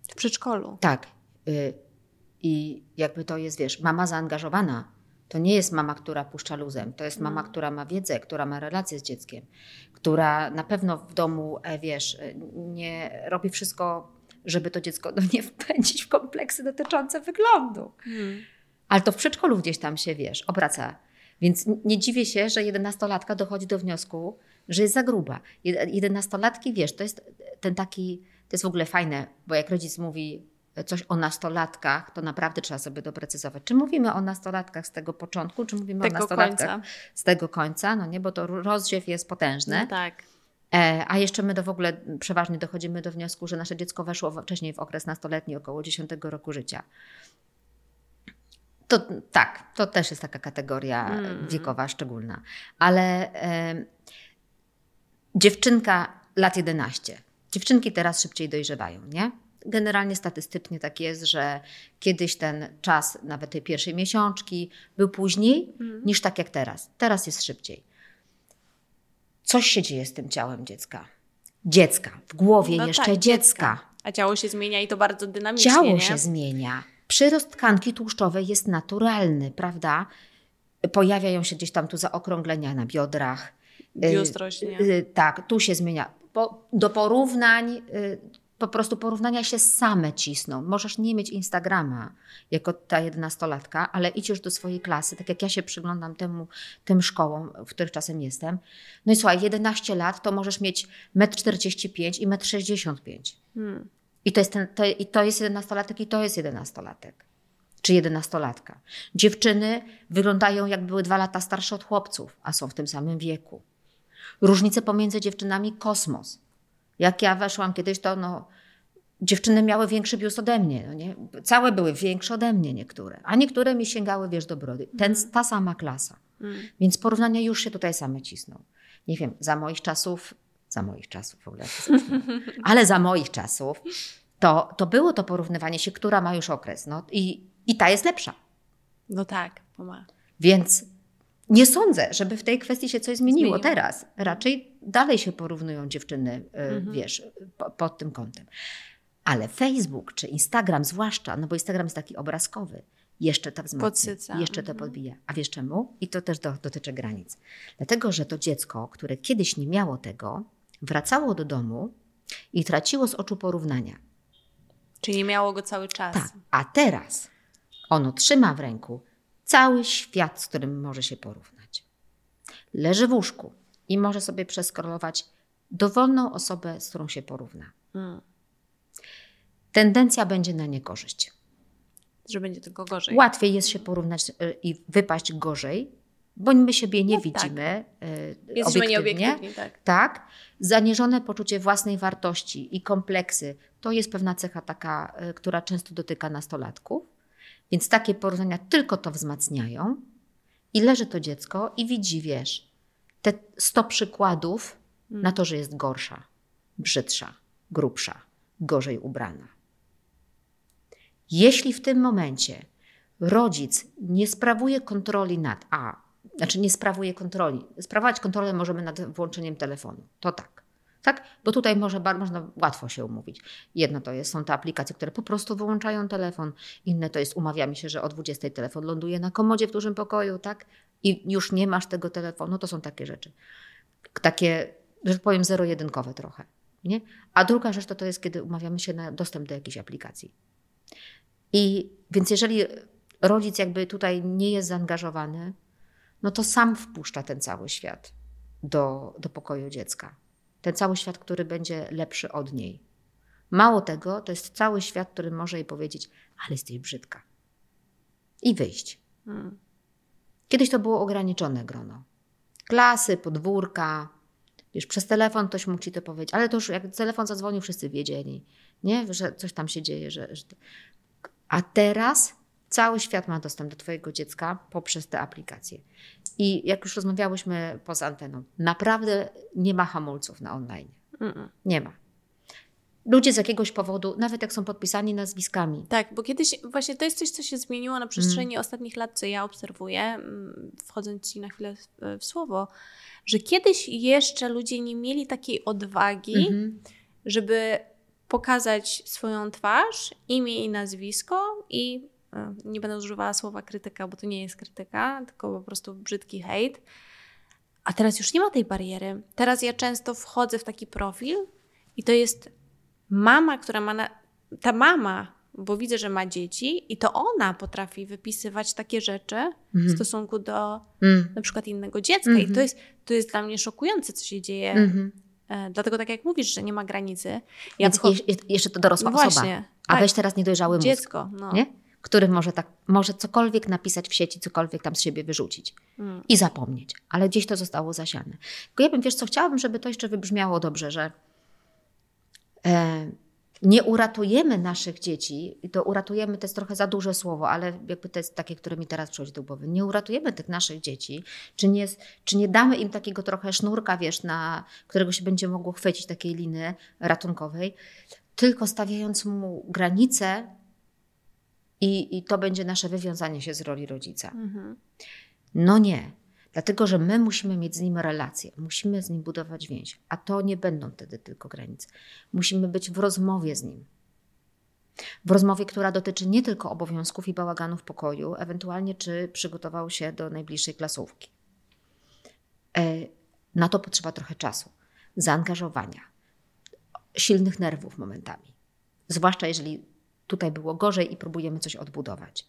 W przedszkolu. Tak. Y, I jakby to jest, wiesz, mama zaangażowana. To nie jest mama, która puszcza luzem. To jest mama, która ma wiedzę, która ma relacje z dzieckiem, która na pewno w domu, e, wiesz, e, nie robi wszystko, żeby to dziecko no, nie wpędzić w kompleksy dotyczące wyglądu. Hmm. Ale to w przedszkolu gdzieś tam się, wiesz, obraca. Więc nie dziwię się, że jedenastolatka dochodzi do wniosku, że jest za gruba. Jed- Jedenastolatki, wiesz, to jest ten taki, to jest w ogóle fajne, bo jak rodzic mówi coś o nastolatkach, to naprawdę trzeba sobie doprecyzować. Czy mówimy o nastolatkach z tego początku, czy mówimy o Tego nastolatkach końca. z tego końca, no nie, bo to rozdziew jest potężny. No tak. E, A jeszcze my do w ogóle przeważnie dochodzimy do wniosku, że nasze dziecko weszło wcześniej w okres nastoletni, około 10 roku życia. To tak, to też jest taka kategoria Mm. wiekowa szczególna. Ale e, dziewczynka lat 11. Dziewczynki teraz szybciej dojrzewają, nie? Generalnie statystycznie tak jest, że kiedyś ten czas, nawet tej pierwszej miesiączki, był później Mm. niż tak jak teraz. Teraz jest szybciej. Coś się dzieje z tym ciałem dziecka. Dziecka, w głowie No jeszcze tak, dziecka. A ciało się zmienia i to bardzo dynamicznie, Ciało nie? się zmienia. Przyrost tkanki tłuszczowej jest naturalny, prawda? Pojawiają się gdzieś tam tu zaokrąglenia na biodrach. Biust Y, rośnie. y, Tak, tu się zmienia. Po, do porównań, y, po prostu porównania się same cisną. Możesz nie mieć Instagrama jako ta jedenastolatka, ale idziesz do swojej klasy, tak jak ja się przyglądam temu, tym szkołom, w których czasem jestem. No i słuchaj, 11 lat to możesz mieć 1,45 m i 1,65 m. Hmm. I to jest, ten, to, I to jest jedenastolatek, i to jest jedenastolatek. Czy jedenastolatka. Dziewczyny wyglądają, jak były dwa lata starsze od chłopców, a są w tym samym wieku. Różnice pomiędzy dziewczynami kosmos. Jak ja weszłam kiedyś, to no, dziewczyny miały większy biust ode mnie. No nie? Całe były większe ode mnie niektóre, a niektóre mi sięgały, wiesz, do brody. Ten, ta sama klasa. Mm. Więc porównania już się tutaj same cisną. Nie wiem, za moich czasów, za moich czasów w ogóle, [laughs] ale za moich czasów to, to było to porównywanie się, która ma już okres. No, i, I ta jest lepsza. No tak, pomaga. Więc nie sądzę, żeby w tej kwestii się coś zmieniło, Zmieniło. teraz. Raczej dalej się porównują dziewczyny, y, Mhm. wiesz, po, pod tym kątem. Ale Facebook czy Instagram zwłaszcza, no bo Instagram jest taki obrazkowy, jeszcze to wzmacnia, Podsyca. jeszcze to Mhm. podbija. A wiesz czemu? I to też do, dotyczy granic. Dlatego, że to dziecko, które kiedyś nie miało tego, wracało do domu i traciło z oczu porównania. Czyli miało go cały czas. Tak. A teraz ono trzyma w ręku cały świat, z którym może się porównać. Leży w łóżku i może sobie przeskrolować dowolną osobę, z którą się porówna. Mm. Tendencja będzie na niekorzyść. Że będzie tylko gorzej. Łatwiej jest się porównać y, i wypaść gorzej, bo my siebie nie No tak. widzimy y, Jesteśmy obiektywnie. nieobiektywni, tak. Tak, zaniżone poczucie własnej wartości i kompleksy to jest pewna cecha taka, y, która często dotyka nastolatków. Więc takie porównania tylko to wzmacniają i leży to dziecko i widzi, wiesz, te 100 przykładów Mm. na to, że jest gorsza, brzydsza, grubsza, gorzej ubrana. Jeśli w tym momencie rodzic nie sprawuje kontroli nad A, znaczy nie sprawuje kontroli, sprawować kontrolę możemy nad włączeniem telefonu, to tak. Tak? Bo tutaj może, można łatwo się umówić. Jedno to jest, są te aplikacje, które po prostu wyłączają telefon. Inne to jest, umawiamy się, że o 20 telefon ląduje na komodzie w dużym pokoju, tak? I już nie masz tego telefonu. To są takie rzeczy. Takie, że tak powiem, zero-jedynkowe trochę. Nie? A druga rzecz to, to jest, kiedy umawiamy się na dostęp do jakiejś aplikacji. I więc jeżeli rodzic jakby tutaj nie jest zaangażowany, no to sam wpuszcza ten cały świat do, do pokoju dziecka. Ten cały świat, który będzie lepszy od niej. Mało tego, to jest cały świat, który może jej powiedzieć, ale jesteś brzydka. I wyjść. Mm. Kiedyś to było ograniczone grono. Klasy, podwórka, wiesz, przez telefon ktoś mógł ci to powiedzieć, ale to już jak telefon zadzwonił, wszyscy wiedzieli, nie? że coś tam się dzieje. Że, że... A teraz cały świat ma dostęp do twojego dziecka poprzez te aplikacje. I jak już rozmawiałyśmy poza anteną, naprawdę nie ma hamulców na online. Mm-mm. Nie ma. Ludzie z jakiegoś powodu, nawet jak są podpisani nazwiskami, Tak, bo kiedyś właśnie to jest coś, co się zmieniło na przestrzeni Mm. ostatnich lat, co ja obserwuję, mm, wchodząc Ci na chwilę w, w słowo, że kiedyś jeszcze ludzie nie mieli takiej odwagi, Mhm. żeby pokazać swoją twarz, imię i nazwisko i nie będę używała słowa krytyka, bo to nie jest krytyka, tylko po prostu brzydki hejt. A teraz już nie ma tej bariery. Teraz ja często wchodzę w taki profil i to jest mama, która ma na... ta mama, bo widzę, że ma dzieci i to ona potrafi wypisywać takie rzeczy w Mhm. stosunku do Mm. na przykład innego dziecka i Mhm. to jest, to jest dla mnie szokujące, co się dzieje. Mhm. E, dlatego tak jak mówisz, że nie ma granicy. Ja Więc jeszcze to dorosła no osoba. właśnie, A tak. weź teraz niedojrzały mózg. dziecko. No. nie? Który może, tak, może cokolwiek napisać w sieci, cokolwiek tam z siebie wyrzucić Mm. i zapomnieć, ale gdzieś to zostało zasiane. Tylko ja bym, wiesz co, chciałabym, żeby to jeszcze wybrzmiało dobrze, że e, nie uratujemy naszych dzieci, i to uratujemy to jest trochę za duże słowo, ale jakby to jest takie, które mi teraz przychodzi do głowy, nie uratujemy tych naszych dzieci, czy nie, czy nie damy im takiego trochę sznurka, wiesz, na którego się będzie mogło chwycić, takiej liny ratunkowej, tylko stawiając mu granice i, I to będzie nasze wywiązanie się z roli rodzica. Mhm. No nie, dlatego że my musimy mieć z nim relację, musimy z nim budować więź, a to nie będą wtedy tylko granice. Musimy być w rozmowie z nim. W rozmowie, która dotyczy nie tylko obowiązków i bałaganu w pokoju, ewentualnie czy przygotował się do najbliższej klasówki. E, Na to potrzeba trochę czasu, zaangażowania, silnych nerwów momentami. Zwłaszcza jeżeli tutaj było gorzej i próbujemy coś odbudować.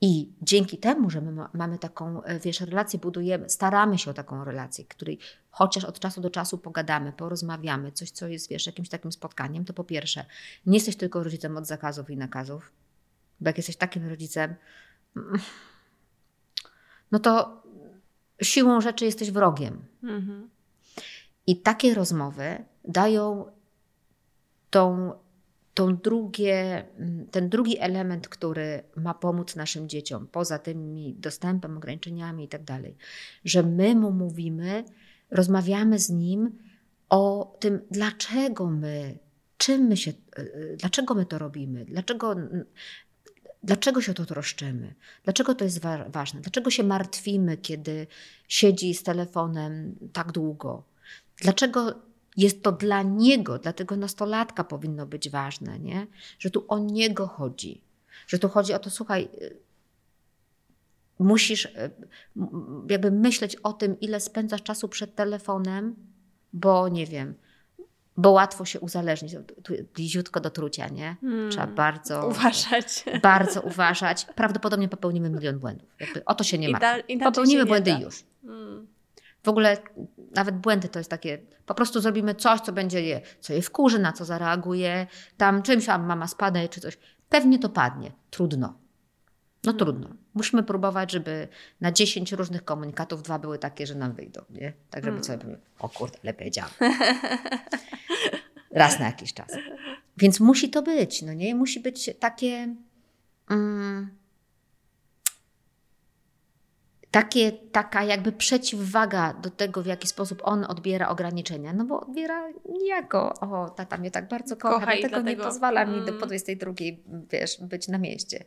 I dzięki temu, że my ma, mamy taką, e, wiesz, relację, budujemy, staramy się o taką relację, której chociaż od czasu do czasu pogadamy, porozmawiamy, coś, co jest, wiesz, jakimś takim spotkaniem, to po pierwsze, nie jesteś tylko rodzicem od zakazów i nakazów, bo jak jesteś takim rodzicem, mm, no to siłą rzeczy jesteś wrogiem. Mhm. I takie rozmowy dają tą drugie, mm, ten drugi element, który ma pomóc naszym dzieciom, poza tymi dostępem, ograniczeniami i tak dalej, że my mu mówimy, rozmawiamy z nim o tym, dlaczego my, czym my się, y, y, dlaczego my to robimy, dlaczego, dlaczego się o to troszczymy, dlaczego to jest wa- ważne, dlaczego się martwimy, kiedy siedzi z telefonem tak długo, dlaczego jest to dla niego, dla tego nastolatka powinno być ważne, nie? że tu o niego chodzi, że tu chodzi o to, słuchaj, y, musisz y, jakby myśleć o tym, ile spędzasz czasu przed telefonem, bo nie wiem, bo łatwo się uzależnić. Tu- tu Bliziutko do trucia, nie? Hmm. Trzeba bardzo Uważać. [laughs] bardzo uważać. Prawdopodobnie popełnimy milion błędów. Jakby o to się nie ma. Popełnimy błędy już. Mm. W ogóle nawet błędy to jest takie, po prostu zrobimy coś, co będzie je, co je wkurzy, na co zareaguje, tam czymś, a mama spadnie czy coś. Pewnie to padnie. Trudno. No Hmm. trudno. Musimy próbować, żeby na 10 różnych komunikatów dwa były takie, że nam wyjdą, nie? Tak, żeby Mm. sobie powiedzieć, o kurde, lepiej działa. Raz na jakiś czas. Więc musi to być, no nie? Musi być takie... Mm, takie, taka jakby przeciwwaga do tego, w jaki sposób on odbiera ograniczenia. No bo odbiera niejako, o, tata mnie tak bardzo kocha, Kocha i dlatego, nie dlatego- pozwala mi do mm. po 22, wiesz, być na mieście.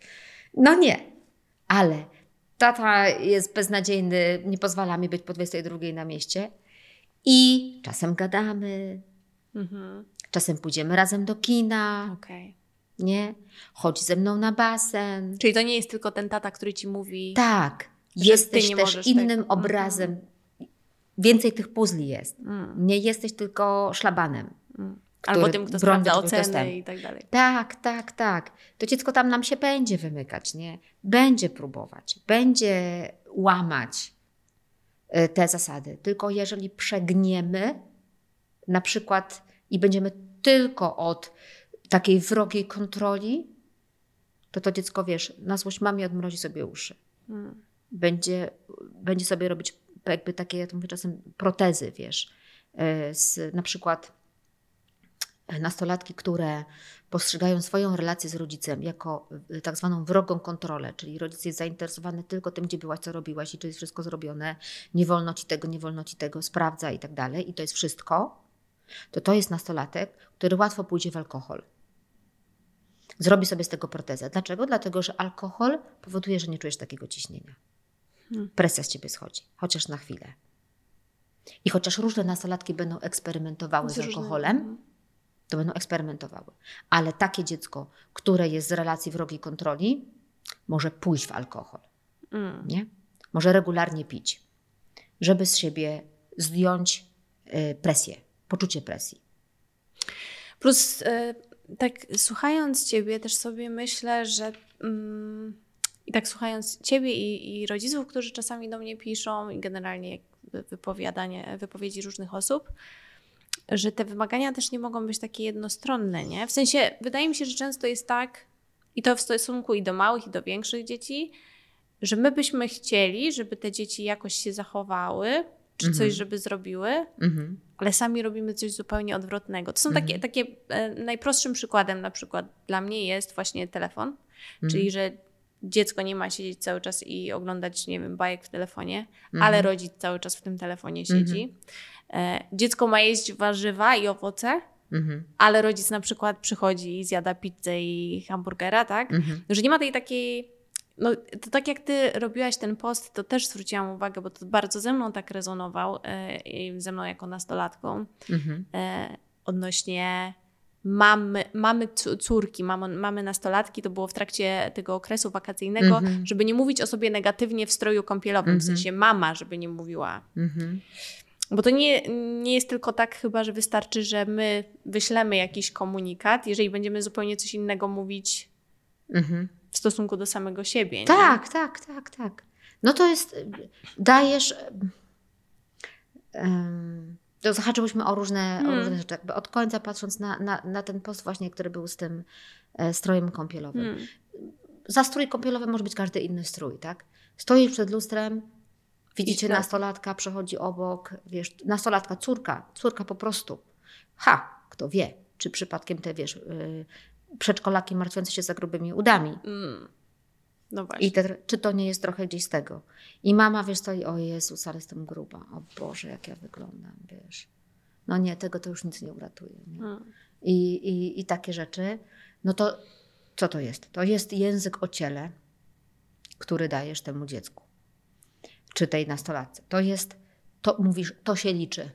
No nie, ale tata jest beznadziejny, nie pozwala mi być po 22 na mieście i czasem gadamy, Mhm. czasem pójdziemy razem do kina, Okej. nie? Chodzi ze mną na basen. Czyli to nie jest tylko ten tata, który ci mówi. Tak, jesteś też innym tego. obrazem. Więcej tych puzli jest. Mm, Nie jesteś tylko szlabanem. mm. Albo tym, kto sprawdza oceny i tak dalej. Tak, tak, tak. To dziecko tam nam się będzie wymykać, nie? Będzie próbować, będzie łamać y, te zasady. Tylko jeżeli przegniemy, na przykład, i będziemy tylko od takiej wrogiej kontroli, to to dziecko, wiesz, na złość mamie odmrozi sobie uszy. Mm. Będzie, będzie sobie robić jakby takie, ja to mówię czasem, protezy, wiesz, e, z na przykład e, nastolatki, które postrzegają swoją relację z rodzicem jako e, tak zwaną wrogą kontrolę, czyli rodzic jest zainteresowany tylko tym, gdzie byłaś, co robiłaś i czy jest wszystko zrobione, nie wolno ci tego, nie wolno ci tego, sprawdza i tak dalej i to jest wszystko, to to jest nastolatek, który łatwo pójdzie w alkohol. Zrobi sobie z tego protezę. Dlaczego? Dlatego, że alkohol powoduje, że nie czujesz takiego ciśnienia. Hmm. Presja z ciebie schodzi, chociaż na chwilę. I chociaż różne nastolatki będą eksperymentowały z, różnymi- alkoholem, Mhm. to będą eksperymentowały. Ale takie dziecko, które jest z relacji wrogiej kontroli, może pójść w alkohol, Mm. nie? Może regularnie pić, żeby z siebie zdjąć y, presję, poczucie presji. Plus, e, tak słuchając Ciebie, też sobie myślę, że mm, i tak słuchając Ciebie i, i rodziców, którzy czasami do mnie piszą, i generalnie wypowiadanie, wypowiedzi różnych osób, że te wymagania też nie mogą być takie jednostronne, nie? W sensie, wydaje mi się, że często jest tak, i to w stosunku i do małych, i do większych dzieci, że my byśmy chcieli, żeby te dzieci jakoś się zachowały, czy Mhm. coś, żeby zrobiły, Mhm. ale sami robimy coś zupełnie odwrotnego. To są takie, Mhm. takie e, najprostszym przykładem na przykład dla mnie jest właśnie telefon, Mhm. czyli że dziecko nie ma siedzieć cały czas i oglądać, nie wiem, bajek w telefonie, Mhm. ale rodzic cały czas w tym telefonie siedzi. E, dziecko ma jeść warzywa i owoce, Mhm. ale rodzic na przykład przychodzi i zjada pizzę i hamburgera, tak? Mhm. Że nie ma tej takiej. No, to tak jak ty robiłaś ten post, to też zwróciłam uwagę, bo to bardzo ze mną tak rezonował, e, ze mną jako nastolatką, Mhm. e, odnośnie mamy, mamy córki, mamy, mamy nastolatki, to było w trakcie tego okresu wakacyjnego, Mhm. żeby nie mówić o sobie negatywnie w stroju kąpielowym, w Mhm. sensie mama, żeby nie mówiła. Mhm. Bo to nie, nie jest tylko tak chyba, że wystarczy, że my wyślemy jakiś komunikat, jeżeli będziemy zupełnie coś innego mówić Mhm. w stosunku do samego siebie. Nie? Tak, tak, tak, tak. No to jest, dajesz. Um, to zahaczyłyśmy o różne, o Mm. różne rzeczy. Jakby od końca patrząc na, na, na ten post właśnie, który był z tym e, strojem kąpielowym. Hmm. Za strój kąpielowy może być każdy inny strój, tak? Stoisz przed lustrem, widzicie tak. nastolatka, przechodzi obok, wiesz, nastolatka, córka, córka po prostu. Ha, kto wie, czy przypadkiem te, wiesz, y, przedszkolaki martwiące się za grubymi udami. Mm. No właśnie. I te, czy to nie jest trochę gdzieś z tego? I mama, wiesz, stoi, o Jezus, ale jestem gruba. O Boże, jak ja wyglądam, wiesz. No nie, tego to już nic nie uratuje. Nie? I, i, I takie rzeczy. No to co to jest? To jest język o ciele, który dajesz temu dziecku. Czy tej nastolatce. To jest, to mówisz, to się liczy.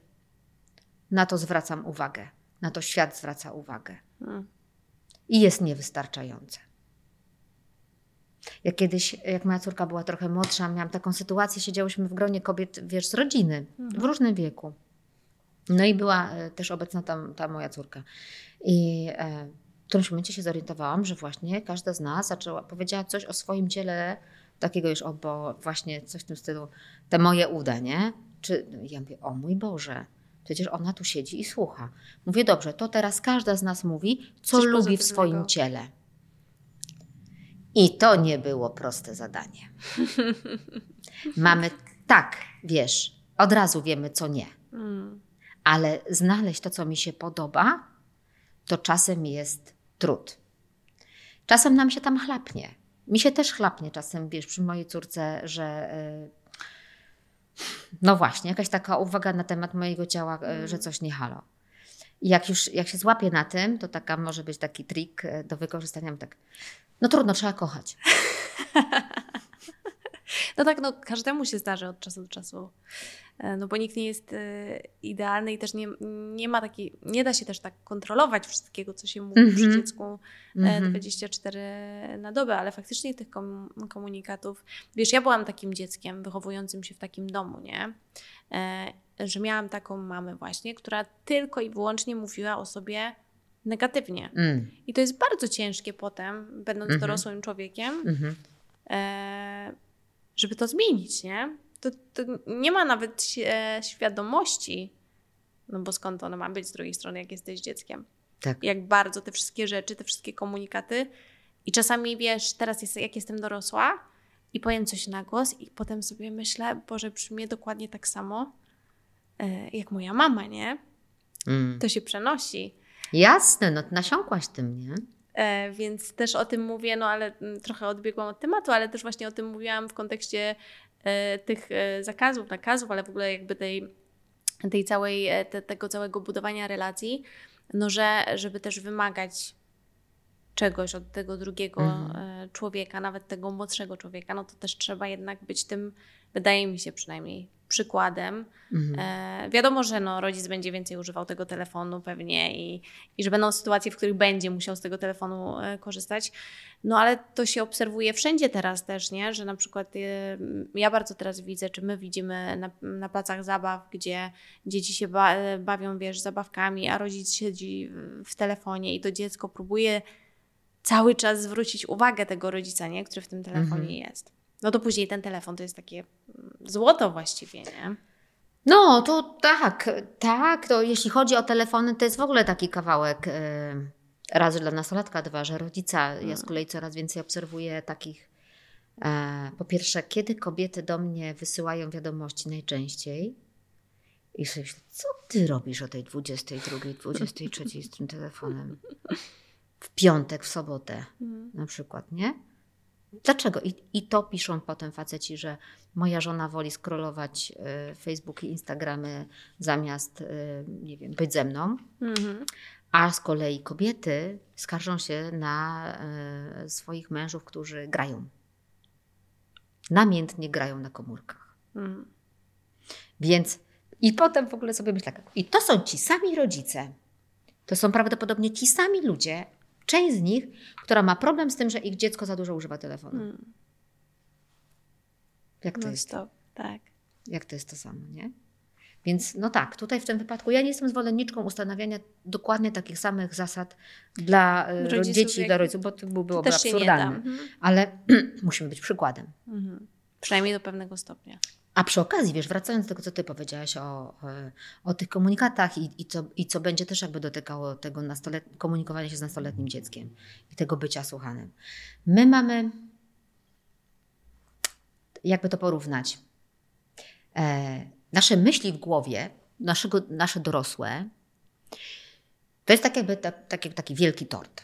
Na to zwracam uwagę. Na to świat zwraca uwagę. Mm. I jest niewystarczające. Ja kiedyś, jak moja córka była trochę młodsza, miałam taką sytuację, siedziałyśmy w gronie kobiet, wiesz, z rodziny, w różnym wieku. No i była e, też obecna tam ta moja córka. I e, w którymś momencie się zorientowałam, że właśnie każda z nas zaczęła, powiedziała coś o swoim ciele, takiego już, o, bo właśnie coś w tym stylu, te moje uda, nie? Czy, ja mówię, o mój Boże, przecież ona tu siedzi i słucha. Mówię, dobrze, to teraz każda z nas mówi, co Coś lubi w swoim ciele. I to nie było proste zadanie. [laughs] Mamy tak, wiesz, od razu wiemy, co nie. Mm. Ale znaleźć to, co mi się podoba, to czasem jest trud. Czasem nam się tam chlapnie. Mi się też chlapnie czasem, wiesz, przy mojej córce, że. y, No właśnie, jakaś taka uwaga na temat mojego ciała, y, że coś nie halo. I jak już jak się złapię na tym, to taka może być taki trik y, do wykorzystania. Tak, no trudno, trzeba kochać. [laughs] No tak, no każdemu się zdarzy od czasu do czasu. E, No bo nikt nie jest e, idealny i też nie, nie ma takiej, nie da się też tak kontrolować wszystkiego, co się mówi przy Mhm. dziecku e, Mhm. 24 na dobę, ale faktycznie tych kom, komunikatów, wiesz, ja byłam takim dzieckiem wychowującym się w takim domu, nie? E, Że miałam taką mamę właśnie, która tylko i wyłącznie mówiła o sobie negatywnie. Mm, I to jest bardzo ciężkie potem, będąc Mhm. dorosłym człowiekiem, mhm. e, żeby to zmienić, nie? To, to nie ma nawet e, świadomości, no bo skąd ona ma być z drugiej strony, jak jesteś dzieckiem. Tak. Jak bardzo te wszystkie rzeczy, te wszystkie komunikaty i czasami, wiesz, teraz jest, jak jestem dorosła i powiem coś na głos i potem sobie myślę, Boże, brzmi dokładnie tak samo jak moja mama, nie? Mm. To się przenosi. Jasne, no nasiąkłaś tym, nie? E, więc też o tym mówię, no ale mm, trochę odbiegłam od tematu, ale też właśnie o tym mówiłam w kontekście e, tych e, zakazów, nakazów, ale w ogóle jakby tej, tej całej, e, te, tego całego budowania relacji, no że żeby też wymagać czegoś od tego drugiego Mhm. e, człowieka, nawet tego młodszego człowieka, no to też trzeba jednak być tym, wydaje mi się przynajmniej, przykładem. Mhm. E, wiadomo, że no, rodzic będzie więcej używał tego telefonu pewnie i, i że będą sytuacje, w których będzie musiał z tego telefonu e, korzystać. No ale to się obserwuje wszędzie teraz też, nie? Że na przykład e, ja bardzo teraz widzę, czy my widzimy na, na placach zabaw, gdzie dzieci się ba, e, bawią, wiesz, zabawkami, a rodzic siedzi w- w telefonie i to dziecko próbuje cały czas zwrócić uwagę tego rodzica, nie? Który w tym telefonie Mhm. jest. No to później ten telefon to jest takie mm, złoto właściwie, nie? No, to tak, tak. To jeśli chodzi o telefony, to jest w ogóle taki kawałek. e, Raz, że dla nastolatka, dwa, że rodzica. Ja z kolei coraz więcej obserwuję takich. e, Po pierwsze, kiedy kobiety do mnie wysyłają wiadomości najczęściej i sobie myślę, co ty robisz o tej 22, 23 z tym telefonem? W piątek, w sobotę Mhm. na przykład, nie? Dlaczego? I, I to piszą potem faceci, że moja żona woli scrollować y, Facebook i Instagramy zamiast, y, nie wiem, być ze mną. Mhm. A z kolei kobiety skarżą się na y, swoich mężów, którzy grają. Namiętnie grają na komórkach. Mhm. Więc i potem w ogóle sobie myślę tak, i to są ci sami rodzice. To są prawdopodobnie ci sami ludzie, część z nich, która ma problem z tym, że ich dziecko za dużo używa telefonu. Mhm. Jak to No jest? stop, tak. Jak to jest to samo, nie? Więc no tak, tutaj w tym wypadku ja nie jestem zwolenniczką ustanawiania dokładnie takich samych zasad dla e, Rodziców, dzieci i dla rodziców, bo to by- To byłoby absurdalne. Mhm. Ale [clears throat] musimy być przykładem. Mhm. Przynajmniej do pewnego stopnia. A przy okazji, wiesz, wracając do tego, co ty powiedziałaś o, e, o tych komunikatach i, i, co, i co będzie też jakby dotykało tego nastolet... komunikowania się z nastoletnim dzieckiem i tego bycia słuchanym. My mamy, jakby to porównać, e, nasze myśli w głowie, naszego, nasze dorosłe, to jest tak jakby ta, tak, jak taki wielki tort.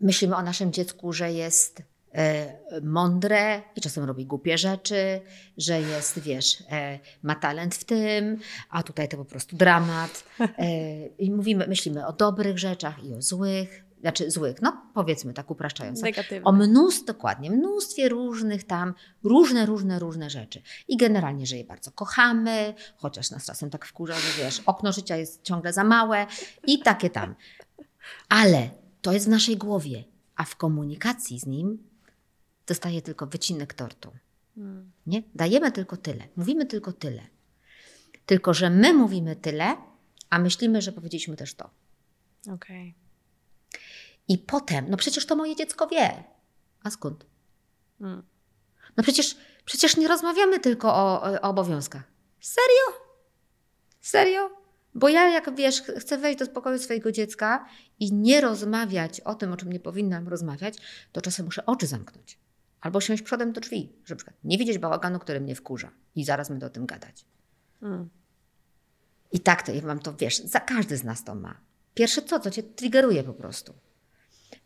myślimy o naszym dziecku, że jest mądre i czasem robi głupie rzeczy, że jest, wiesz, e, ma talent w tym, a tutaj to po prostu dramat. E, I mówimy, myślimy o dobrych rzeczach i o złych, znaczy złych, no powiedzmy tak upraszczając. Negatywne. O mnóstwie, dokładnie, mnóstwie różnych tam, różne, różne, różne rzeczy. I generalnie, że je bardzo kochamy, chociaż nas czasem tak wkurza, że wiesz, okno życia jest ciągle za małe i takie tam. Ale to jest w naszej głowie, a w komunikacji z nim dostaje tylko wycinek tortu. Mm. Nie? Dajemy tylko tyle, mówimy tylko tyle. Tylko, że my mówimy tyle, a myślimy, że powiedzieliśmy też to. Okej. I potem, no przecież to moje dziecko wie. A skąd? Mm. No przecież, przecież nie rozmawiamy tylko o, o obowiązkach. Serio? Serio? Bo ja, jak wiesz, ch- chcę wejść do pokoju swojego dziecka i nie rozmawiać o tym, o czym nie powinnam rozmawiać, to czasem muszę oczy zamknąć. Albo siąść przodem do drzwi, żeby na przykład nie widzieć bałaganu, który mnie wkurza. I zaraz będę o tym gadać. Mm. I tak to, ja mam to, wiesz, za każdy z nas to ma. Pierwsze co, co cię triggeruje po prostu.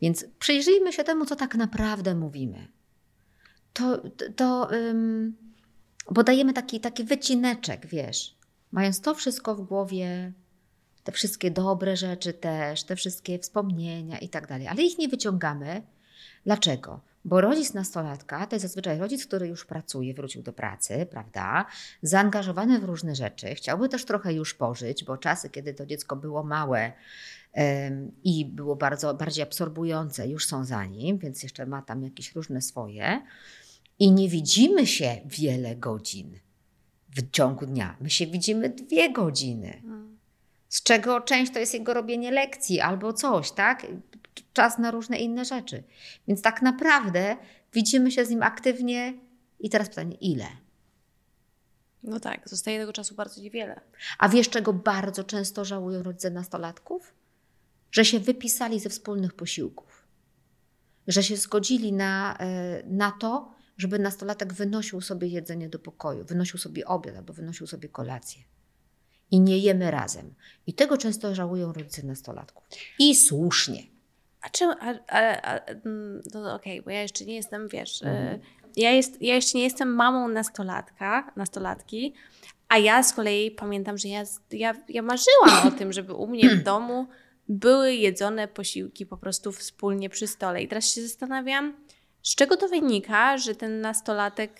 Więc przyjrzyjmy się temu, co tak naprawdę mówimy. To, to, bo dajemy taki, taki wycineczek, wiesz. Mając to wszystko w głowie, te wszystkie dobre rzeczy też, te wszystkie wspomnienia i tak dalej, ale ich nie wyciągamy. Dlaczego? Bo rodzic nastolatka to jest zazwyczaj rodzic, który już pracuje, wrócił do pracy, prawda? Zaangażowany w różne rzeczy, chciałby też trochę już pożyć, bo czasy, kiedy to dziecko było małe em, i było bardzo bardziej absorbujące, już są za nim, więc jeszcze ma tam jakieś różne swoje. I nie widzimy się wiele godzin w ciągu dnia. My się widzimy dwie godziny Mm. z czego część to jest jego robienie lekcji albo coś, tak? Czas na różne inne rzeczy. Więc tak naprawdę widzimy się z nim aktywnie. I teraz pytanie, ile? No tak, zostaje tego czasu bardzo niewiele. A wiesz, czego bardzo często żałują rodzice nastolatków? Że się wypisali ze wspólnych posiłków. Że się zgodzili na, e, na to, żeby nastolatek wynosił sobie jedzenie do pokoju, wynosił sobie obiad albo wynosił sobie kolację. I nie jemy razem. I tego często żałują rodzice nastolatków. I słusznie. A czemu? A, a, a, mm, no okej, bo ja jeszcze nie jestem, wiesz, Mhm. y, ja, jest, ja jeszcze nie jestem mamą nastolatka, nastolatki, a ja z kolei pamiętam, że ja, ja, ja marzyłam o tym, żeby u mnie w [clears throat] domu były jedzone posiłki po prostu wspólnie przy stole. I teraz się zastanawiam, z czego to wynika, że ten nastolatek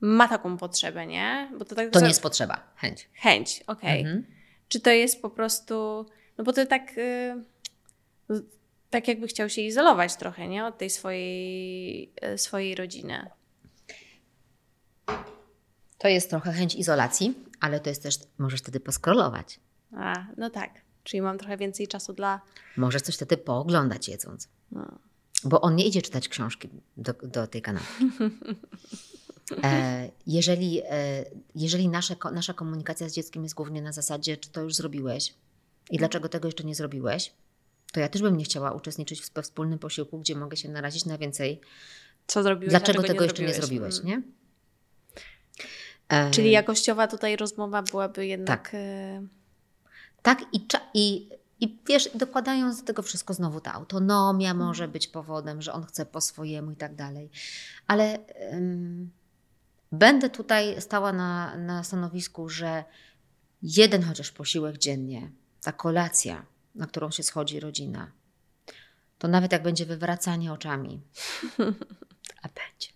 ma taką potrzebę, nie? Bo to tak To nie jest potrzeba, chęć. chęć, okej. Mhm. Czy to jest po prostu. No bo to tak. y, tak jakby chciał się izolować trochę, nie? Od tej swojej, y, swojej rodziny. To jest trochę chęć izolacji, ale to jest też, możesz wtedy poskrolować. A, no tak. Czyli mam trochę więcej czasu dla. Możesz coś wtedy pooglądać jedząc. No. Bo on nie idzie czytać książki do, do tej kanapki. [laughs] E, jeżeli e, jeżeli nasze, nasza komunikacja z dzieckiem jest głównie na zasadzie, czy to już zrobiłeś i dlaczego tego jeszcze nie zrobiłeś, to ja też bym nie chciała uczestniczyć w sp- wspólnym posiłku, gdzie mogę się narazić na więcej. Co zrobiłeś? Dlaczego, a czego tego jeszcze nie zrobiłeś, Mm. nie? E, Czyli jakościowa tutaj rozmowa byłaby jednak. Tak. y, Tak, i, i, i wiesz, dokładając do tego wszystko znowu ta autonomia może być powodem, że on chce po swojemu i tak dalej. Ale ym, będę tutaj stała na, na stanowisku, że jeden chociaż posiłek dziennie, ta kolacja, na którą się schodzi rodzina, to nawet jak będzie wywracanie oczami, [laughs] a będzie.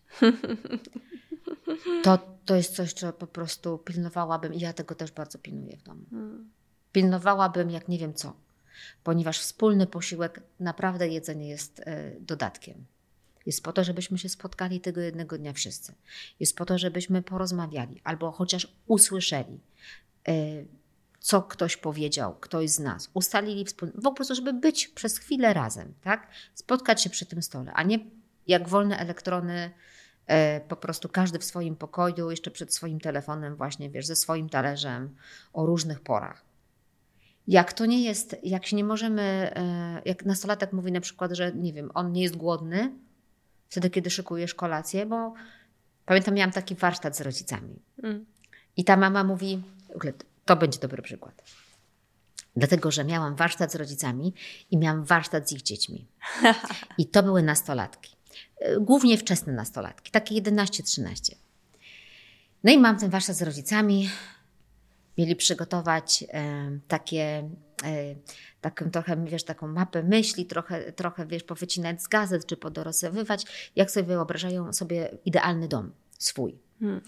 To, to jest coś, co po prostu pilnowałabym i ja tego też bardzo pilnuję w domu mm. pilnowałabym jak nie wiem co, ponieważ wspólny posiłek, naprawdę jedzenie jest e, dodatkiem. Jest po to, żebyśmy się spotkali tego jednego dnia wszyscy. Jest po to, żebyśmy porozmawiali albo chociaż usłyszeli, e, co ktoś powiedział, ktoś z nas. Ustalili wspólnie, po prostu, żeby być przez chwilę razem, tak? Spotkać się przy tym stole, a nie jak wolne elektrony, e, po prostu każdy w swoim pokoju, jeszcze przed swoim telefonem, właśnie, wiesz, ze swoim talerzem, o różnych porach. Jak to nie jest, jak się nie możemy, e, jak nastolatek mówi na przykład, że nie wiem, on nie jest głodny, wtedy kiedy szykujesz kolację, bo pamiętam, miałam taki warsztat z rodzicami. Mm. I ta mama mówi, w ogóle to będzie dobry przykład. Dlatego, że miałam warsztat z rodzicami i miałam warsztat z ich dziećmi. I to były nastolatki. E, Głównie wczesne nastolatki, takie 11-13. No i mam ten warsztat z rodzicami. Mieli przygotować e, takie, e, taką trochę, wiesz, taką mapę myśli, trochę, trochę, wiesz, powycinać z gazet, czy podorosowywać, jak sobie wyobrażają sobie idealny dom swój. Hmm.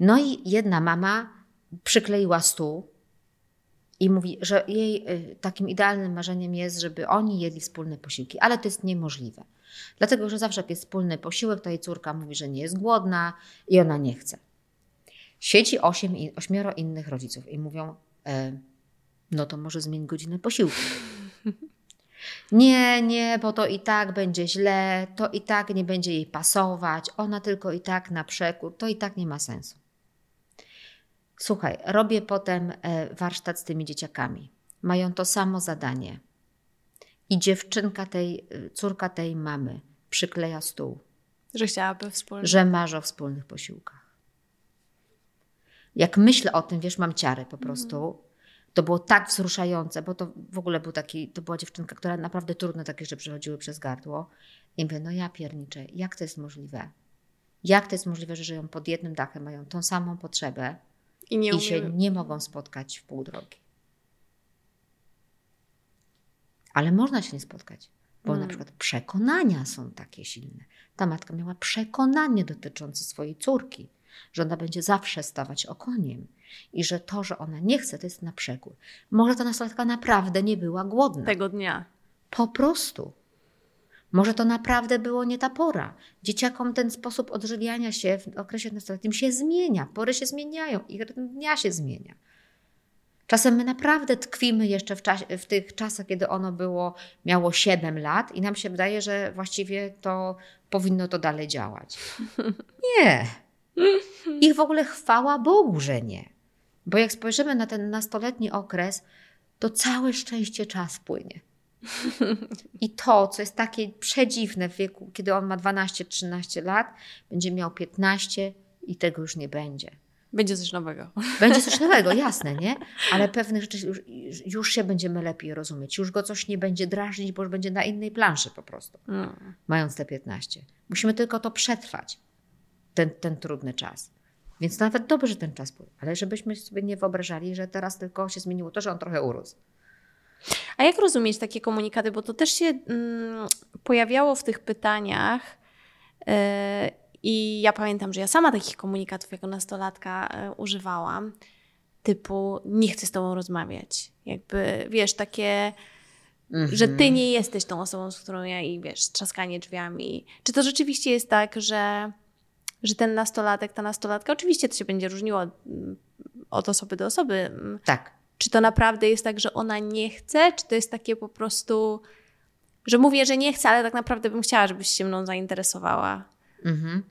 No i jedna mama przykleiła stół i mówi, że jej y, takim idealnym marzeniem jest, żeby oni jedli wspólne posiłki, ale to jest niemożliwe. Dlatego, że zawsze jak jest wspólny posiłek, to jej córka mówi, że nie jest głodna i ona nie chce. Siedzi osiem, ośmioro innych rodziców i mówią, e, no to może zmień godzinę posiłku. [laughs] Nie, nie, bo to i tak będzie źle, to i tak nie będzie jej pasować, ona tylko i tak na przekór, to i tak nie ma sensu. Słuchaj, robię potem e, warsztat z tymi dzieciakami. Mają to samo zadanie. I dziewczynka tej, e, córka tej mamy przykleja stół, Że chciałaby wspólnie. że marzy o wspólnych posiłkach. Jak myślę o tym, wiesz, mam ciary po prostu. To było tak wzruszające, bo to w ogóle był taki, to była dziewczynka, która naprawdę trudne takie rzeczy przechodziły przez gardło. I mówię, no ja pierniczę, jak to jest możliwe? Jak to jest możliwe, że żyją pod jednym dachem, mają tą samą potrzebę, I nie i się nie mogą spotkać w pół drogi. Ale można się nie spotkać, bo na Mm. przykład przekonania są takie silne. Ta matka miała przekonanie dotyczące swojej córki, że ona będzie zawsze stawać okoniem i że to, że ona nie chce, to jest na przekór. Może ta nastolatka naprawdę nie była głodna. Tego dnia. Po prostu. Może to naprawdę było nie ta pora. Dzieciakom ten sposób odżywiania się w okresie nastoletnim się zmienia. Pory się zmieniają i dnia się zmienia. Czasem my naprawdę tkwimy jeszcze w, czasie, w tych czasach, kiedy ono było, miało 7 lat i nam się wydaje, że właściwie to powinno to dalej działać. [laughs] Nie. Ich w ogóle chwała Bogu, że nie. Bo jak spojrzymy na ten nastoletni okres, to całe szczęście czas płynie. I to, co jest takie przedziwne w wieku, kiedy on ma 12-13 lat, będzie miał 15 i tego już nie będzie. Będzie coś nowego. Będzie coś [laughs] nowego, jasne, nie? Ale pewne rzeczy już, już się będziemy lepiej rozumieć. Już go coś nie będzie drażnić, bo już będzie na innej planszy po prostu, Mm. mając te 15. Musimy tylko to przetrwać, ten, ten trudny czas. Więc nawet dobrze, że ten czas płynie, ale żebyśmy sobie nie wyobrażali, że teraz tylko się zmieniło to, że on trochę urósł. A jak rozumieć takie komunikaty? Bo to też się mm, pojawiało w tych pytaniach. yy, I ja pamiętam, że ja sama takich komunikatów jako nastolatka yy, używałam. Typu, nie chcę z tobą rozmawiać. Jakby, wiesz, takie, że ty nie jesteś tą osobą, z którą ja i wiesz, trzaskanie drzwiami. Czy to rzeczywiście jest tak, że, że ten nastolatek, ta nastolatka, oczywiście to się będzie różniło mm, od osoby do osoby, mm, Tak. Czy to naprawdę jest tak, że ona nie chce, czy to jest takie po prostu, że mówię, że nie chcę, ale tak naprawdę bym chciała, żebyś się mną zainteresowała. Mhm.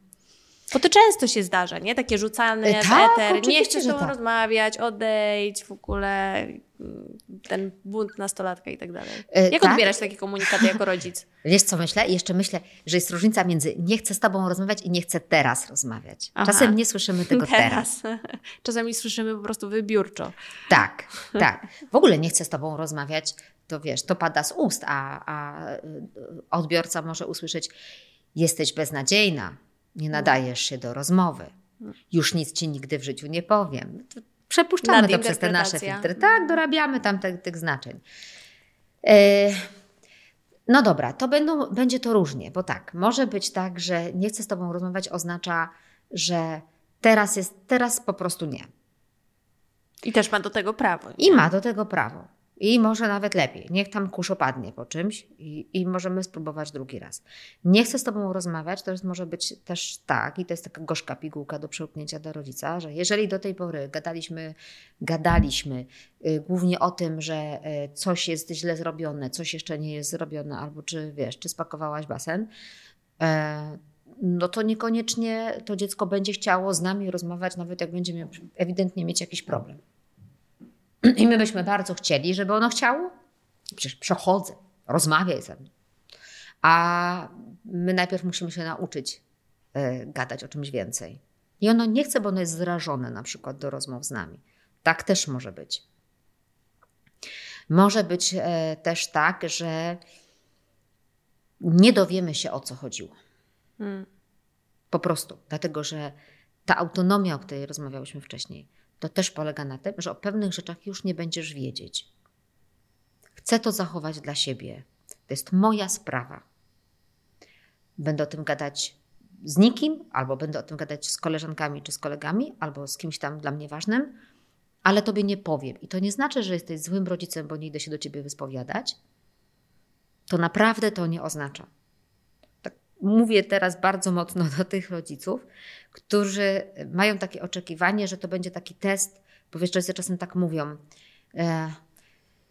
Bo to często się zdarza, nie? Takie rzucane E, tak, eter, nie chcę z tak. rozmawiać, odejdź, w ogóle mm, ten bunt nastolatka i tak dalej. E, Jak tak. odbierasz takie komunikaty jako rodzic? [laughs] Wiesz co myślę? Jeszcze myślę, że jest różnica między nie chcę z tobą rozmawiać i nie chcę teraz rozmawiać. Aha. Czasem nie słyszymy tego teraz. [laughs] Czasami słyszymy po prostu wybiórczo. Tak, [laughs] tak. W ogóle nie chcę z tobą rozmawiać, to wiesz, to pada z ust, a, a odbiorca może usłyszeć jesteś beznadziejna, nie nadajesz się do rozmowy, już nic ci nigdy w życiu nie powiem. Przepuszczamy to przez te nasze Nadinterpretacja. filtry. Tak, dorabiamy tam te, tych znaczeń. E, No dobra, to będą, będzie to różnie, bo tak, może być tak, że nie chcę z tobą rozmawiać oznacza, że teraz jest, teraz po prostu nie. I też ma do tego prawo. I ma do tego prawo. I może nawet lepiej. Niech tam kurz opadnie po czymś i, i możemy spróbować drugi raz. Nie chcę z Tobą rozmawiać, to jest, może być też tak, i to jest taka gorzka pigułka do przełknięcia dla rodzica, że jeżeli do tej pory gadaliśmy, gadaliśmy y, głównie o tym, że y, coś jest źle zrobione, coś jeszcze nie jest zrobione, albo czy wiesz, czy spakowałaś basen, e, no to niekoniecznie to dziecko będzie chciało z nami rozmawiać, nawet jak będzie miał ewidentnie mieć jakiś problem. [clears throat] I my byśmy bardzo chcieli, żeby ono chciało. Przecież przechodzę, rozmawiaj ze mną. A my najpierw musimy się nauczyć e, gadać o czymś więcej. I ono nie chce, bo ono jest zrażone na przykład do rozmów z nami. Tak też może być. Może być e, też tak, że nie dowiemy się o co chodziło. Hmm. Po prostu, dlatego że ta autonomia, o której rozmawiałyśmy wcześniej, to też polega na tym, że o pewnych rzeczach już nie będziesz wiedzieć. Chcę to zachować dla siebie. To jest moja sprawa. Będę o tym gadać z nikim, albo będę o tym gadać z koleżankami czy z kolegami, albo z kimś tam dla mnie ważnym, ale tobie nie powiem. I to nie znaczy, że jesteś złym rodzicem, bo nie idę się do ciebie wyspowiadać. To naprawdę to nie oznacza. Mówię teraz bardzo mocno do tych rodziców, którzy mają takie oczekiwanie, że to będzie taki test, bo wiesz, że czasem tak mówią. E,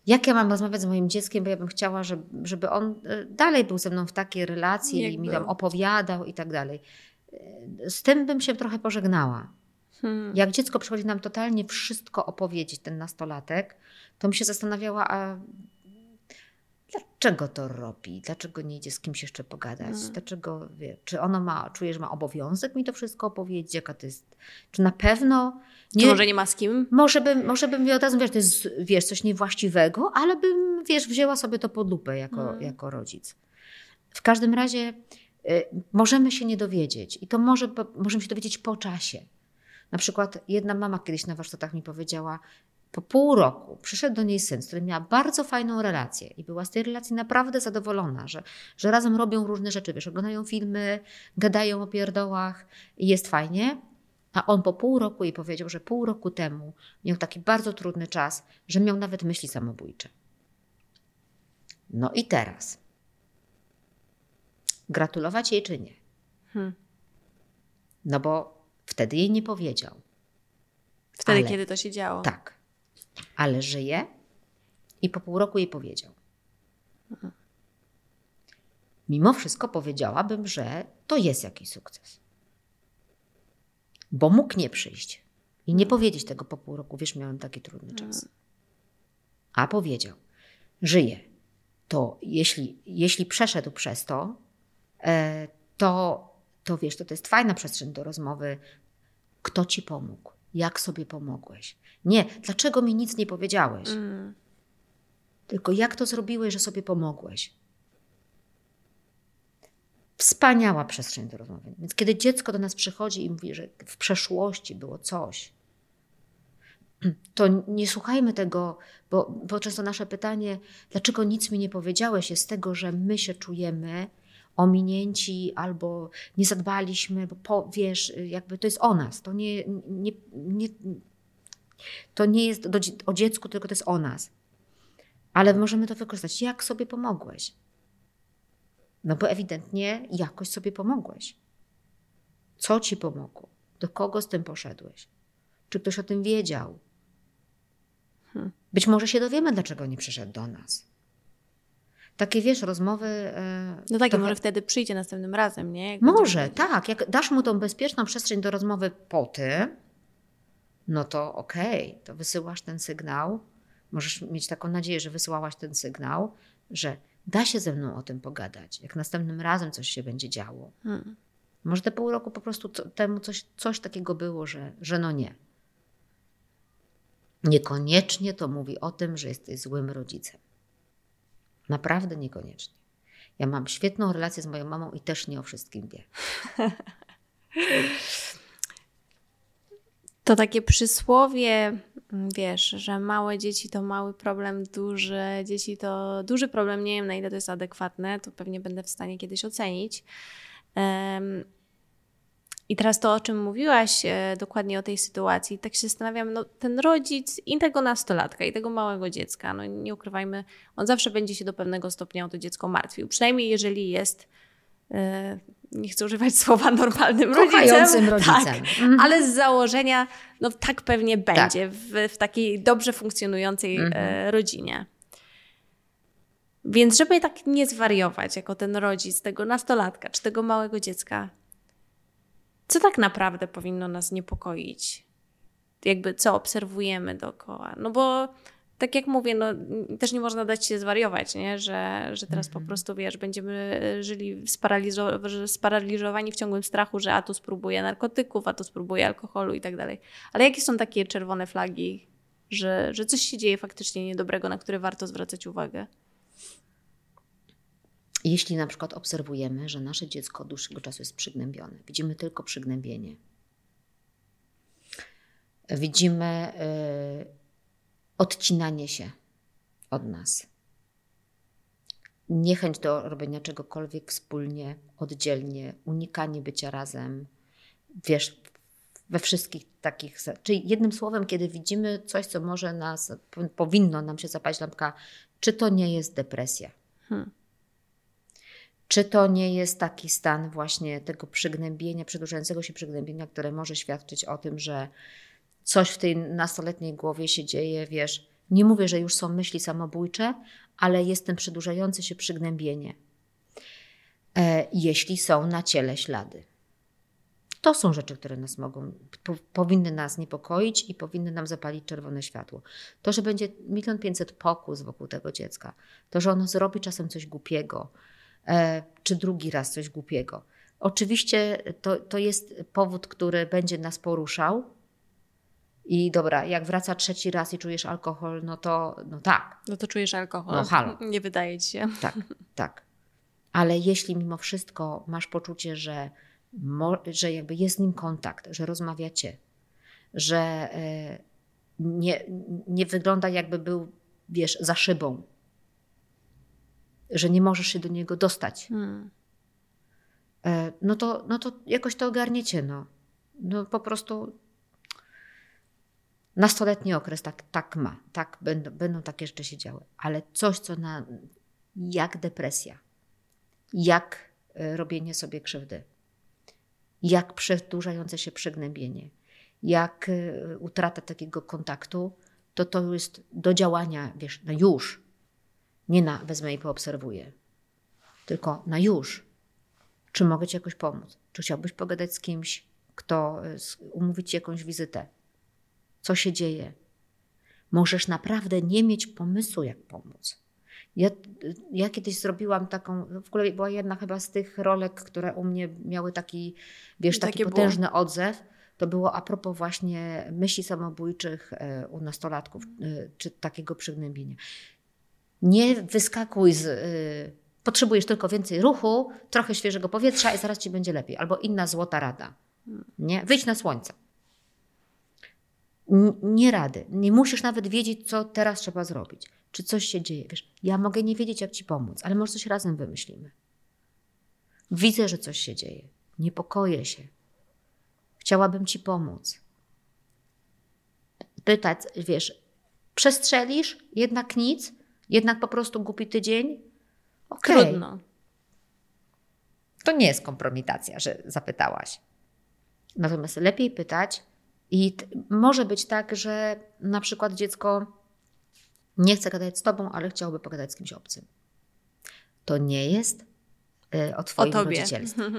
jak ja mam rozmawiać z moim dzieckiem, bo ja bym chciała, żeby, żeby on e, dalej był ze mną w takiej relacji Jak i mi tam opowiadał i tak dalej. E, Z tym bym się trochę pożegnała. Hmm. Jak dziecko przychodzi nam totalnie wszystko opowiedzieć, ten nastolatek, to bym się zastanawiała, a dlaczego to robi? Dlaczego nie idzie z kimś jeszcze pogadać? Mm. Dlaczego, wie, czy ono ma, czuje, że ma obowiązek mi to wszystko opowiedzieć? Jaka to jest? Czy na pewno Czy może nie ma z kim? może bym, może bym od razu, wiesz, to jest wiesz, coś niewłaściwego, ale bym, wiesz, wzięła sobie to pod lupę jako, Mhm. jako rodzic. W każdym razie y, możemy się nie dowiedzieć i to może, możemy się dowiedzieć po czasie. Na przykład jedna mama kiedyś na warsztatach mi powiedziała, po pół roku przyszedł do niej syn, z którym miała bardzo fajną relację i była z tej relacji naprawdę zadowolona, że, że razem robią różne rzeczy, wiesz, oglądają filmy, gadają o pierdołach i jest fajnie. A on po pół roku jej powiedział, że pół roku temu miał taki bardzo trudny czas, że miał nawet myśli samobójcze. No i teraz. Gratulować jej czy nie? Hmm. No bo wtedy jej nie powiedział. Wtedy, Ale- kiedy to się działo. Tak. Ale żyje i po pół roku jej powiedział. Mimo wszystko powiedziałabym, że to jest jakiś sukces. Bo mógł nie przyjść i nie powiedzieć tego po pół roku. Wiesz, miałem taki trudny czas. A powiedział, żyje. To jeśli, jeśli przeszedł przez to, e, to, to wiesz, to, to jest fajna przestrzeń do rozmowy. Kto ci pomógł? Jak sobie pomogłeś? Nie, dlaczego mi nic nie powiedziałeś? Mm. Tylko jak to zrobiłeś, że sobie pomogłeś? Wspaniała przestrzeń do rozmowy. Więc kiedy dziecko do nas przychodzi i mówi, że w przeszłości było coś, to nie słuchajmy tego, bo, bo często nasze pytanie, dlaczego nic mi nie powiedziałeś, jest z tego, że my się czujemy ominięci albo nie zadbaliśmy, bo po, wiesz, jakby to jest o nas. To nie, nie, nie, to nie jest do, o dziecku, tylko to jest o nas. Ale możemy to wykorzystać. Jak sobie pomogłeś? No bo ewidentnie jakoś sobie pomogłeś. Co ci pomogło? Do kogo z tym poszedłeś? Czy ktoś o tym wiedział? Hmm. Być może się dowiemy, dlaczego nie przyszedł do nas. Takie wiesz, rozmowy. e, No tak, trochę- może wtedy przyjdzie następnym razem, nie? Jak może, tak. Jak dasz mu tą bezpieczną przestrzeń do rozmowy po tym, no to okej, to wysyłasz ten sygnał. Możesz mieć taką nadzieję, że wysyłałaś ten sygnał, że da się ze mną o tym pogadać. Jak następnym razem coś się będzie działo. Hmm. Może te pół roku po prostu temu coś, coś takiego było, że, że no nie. Niekoniecznie to mówi o tym, że jesteś złym rodzicem. Naprawdę niekoniecznie. Ja mam świetną relację z moją mamą i też nie o wszystkim wie. [laughs] To takie przysłowie, mm, wiesz, że małe dzieci to mały problem, duże dzieci to duży problem. Nie wiem, na ile to jest adekwatne, to pewnie będę w stanie kiedyś ocenić. I teraz to, o czym mówiłaś e, dokładnie o tej sytuacji, tak się zastanawiam, no ten rodzic i tego nastolatka, i tego małego dziecka, no nie ukrywajmy, on zawsze będzie się do pewnego stopnia o to dziecko martwił. Przynajmniej jeżeli jest, nie chcę używać [laughs] słowa normalnym rodzicem. rodzicem. Tak, Mhm. ale z założenia, no tak pewnie będzie w, w takiej dobrze funkcjonującej Mhm. e, rodzinie. Więc żeby tak nie zwariować jako ten rodzic tego nastolatka czy tego małego dziecka, co tak naprawdę powinno nas niepokoić? Jakby co obserwujemy dookoła? No bo tak jak mówię, no, też nie można dać się zwariować, nie? Że, że teraz po prostu, wiesz, będziemy żyli sparaliżo- sparaliżowani w ciągłym strachu, że a tu spróbuję narkotyków, a tu spróbuję alkoholu i tak dalej. Ale jakie są takie czerwone flagi, że, że coś się dzieje faktycznie niedobrego, na które warto zwracać uwagę. Jeśli na przykład obserwujemy, że nasze dziecko od dłuższego czasu jest przygnębione, widzimy tylko przygnębienie, widzimy y, odcinanie się od nas, niechęć do robienia czegokolwiek wspólnie, oddzielnie, unikanie bycia razem, wiesz, we wszystkich takich. Czyli jednym słowem, kiedy widzimy coś, co może nas, powinno nam się zapalić lampka, czy to nie jest depresja? Hmm. Czy to nie jest taki stan właśnie tego przygnębienia, przedłużającego się przygnębienia, które może świadczyć o tym, że coś w tej nastoletniej głowie się dzieje, wiesz, nie mówię, że już są myśli samobójcze, ale jest ten przedłużający się przygnębienie, e, jeśli są na ciele ślady. To są rzeczy, które nas mogą, po, powinny nas niepokoić i powinny nam zapalić czerwone światło. To, że będzie milion pięćset pokus wokół tego dziecka, to, że ono zrobi czasem coś głupiego, e, czy drugi raz coś głupiego. Oczywiście to, to jest powód, który będzie nas poruszał, i dobra, jak wraca trzeci raz i czujesz alkohol, no to no tak. No to czujesz alkohol. No halo. Nie wydaje ci się. Tak, tak. Ale jeśli mimo wszystko masz poczucie, że, że jakby jest z nim kontakt, że rozmawiacie, że e, nie, nie wygląda jakby był, wiesz, za szybą, że nie możesz się do niego dostać, hmm. E, no, to, no to jakoś to ogarniecie. No, no po prostu Nastoletni okres tak, tak ma, tak będą, będą takie rzeczy się działy, ale coś, co na, jak depresja, jak e, robienie sobie krzywdy, jak przedłużające się przygnębienie, jak e, utrata takiego kontaktu, to to jest do działania, wiesz, na już. Nie na wezmę i poobserwuję, tylko na już. Czy mogę Ci jakoś pomóc? Czy chciałbyś pogadać z kimś, kto e, umówić Ci jakąś wizytę? Co się dzieje. Możesz naprawdę nie mieć pomysłu, jak pomóc. Ja, ja kiedyś zrobiłam taką, w ogóle była jedna chyba z tych rolek, które u mnie miały taki, wiesz, taki potężny było. odzew. To było a propos właśnie myśli samobójczych e, u nastolatków, e, czy takiego przygnębienia. Nie wyskakuj z. E, potrzebujesz tylko więcej ruchu, trochę świeżego powietrza i zaraz ci będzie lepiej. Albo inna złota rada. Nie? Wyjdź na słońce nie rady. Nie musisz nawet wiedzieć, co teraz trzeba zrobić. Czy coś się dzieje. Wiesz, ja mogę nie wiedzieć, jak ci pomóc, ale może coś razem wymyślimy. Widzę, że coś się dzieje. Niepokoję się. Chciałabym ci pomóc. Pytać, wiesz, przestrzelisz, jednak nic, jednak po prostu głupi tydzień. Okay. Trudno. To nie jest kompromitacja, że zapytałaś. Natomiast lepiej pytać, i może być tak, że na przykład dziecko nie chce gadać z tobą, ale chciałoby pogadać z kimś obcym. To nie jest y, o twoim o rodzicielstwie. [laughs]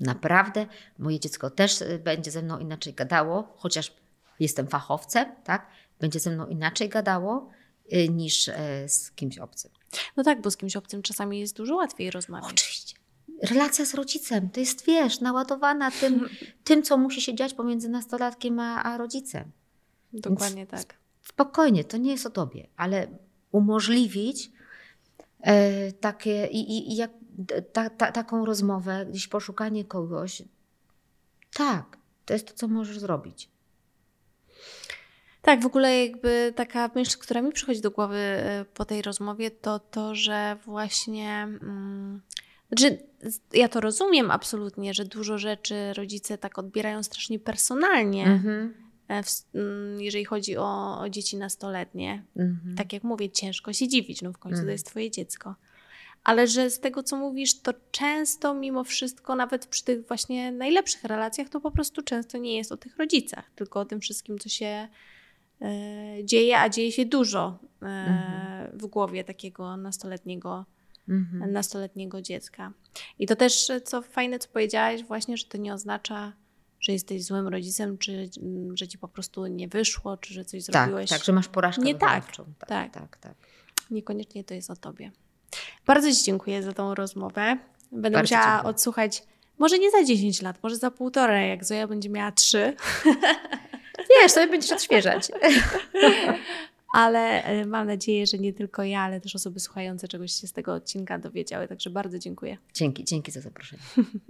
Naprawdę, moje dziecko też y, będzie ze mną inaczej gadało, chociaż jestem fachowcem, tak? Będzie ze mną inaczej gadało y, niż z kimś obcym. No tak, bo z kimś obcym czasami jest dużo łatwiej rozmawiać. Oczywiście relacja z rodzicem to jest, wiesz, naładowana tym, [laughs] tym co musi się dziać pomiędzy nastolatkiem a, a rodzicem. Dokładnie Więc tak. Spokojnie, to nie jest o tobie, ale umożliwić e, takie i, i, i jak, ta, ta, taką rozmowę, gdzieś poszukanie kogoś, tak, to jest to, co możesz zrobić. Tak, w ogóle jakby taka myśl, która mi przychodzi do głowy e, po tej rozmowie, to to, że właśnie. Mm, znaczy, ja to rozumiem absolutnie, że dużo rzeczy rodzice tak odbierają strasznie personalnie, mhm. e, mm, jeżeli chodzi o, o dzieci nastoletnie. Mhm. Tak jak mówię, ciężko się dziwić, no w końcu to mhm. jest twoje dziecko. Ale że z tego, co mówisz, to często mimo wszystko, nawet przy tych właśnie najlepszych relacjach, to po prostu często nie jest o tych rodzicach, tylko o tym wszystkim, co się e, dzieje, a dzieje się dużo e, w głowie takiego nastoletniego mhm. nastoletniego dziecka. I to też, co fajne, co powiedziałaś, właśnie, że to nie oznacza, że jesteś złym rodzicem, czy mm, że ci po prostu nie wyszło, czy że coś tak, zrobiłeś. Tak, że masz porażkę nie tak, tak, tak, tak, tak. Niekoniecznie to jest o tobie. Bardzo Ci dziękuję za tą rozmowę. Będę Bardzo musiała dziękuję. odsłuchać, może nie za 10 lat, może za półtora, jak Zoja będzie miała 3. Wiesz, sobie będziesz odświeżać. [laughs] Ale e, mam nadzieję, że nie tylko ja, ale też osoby słuchające czegoś się z tego odcinka dowiedziały. Także bardzo dziękuję. Dzięki, dzięki za zaproszenie. [laughs]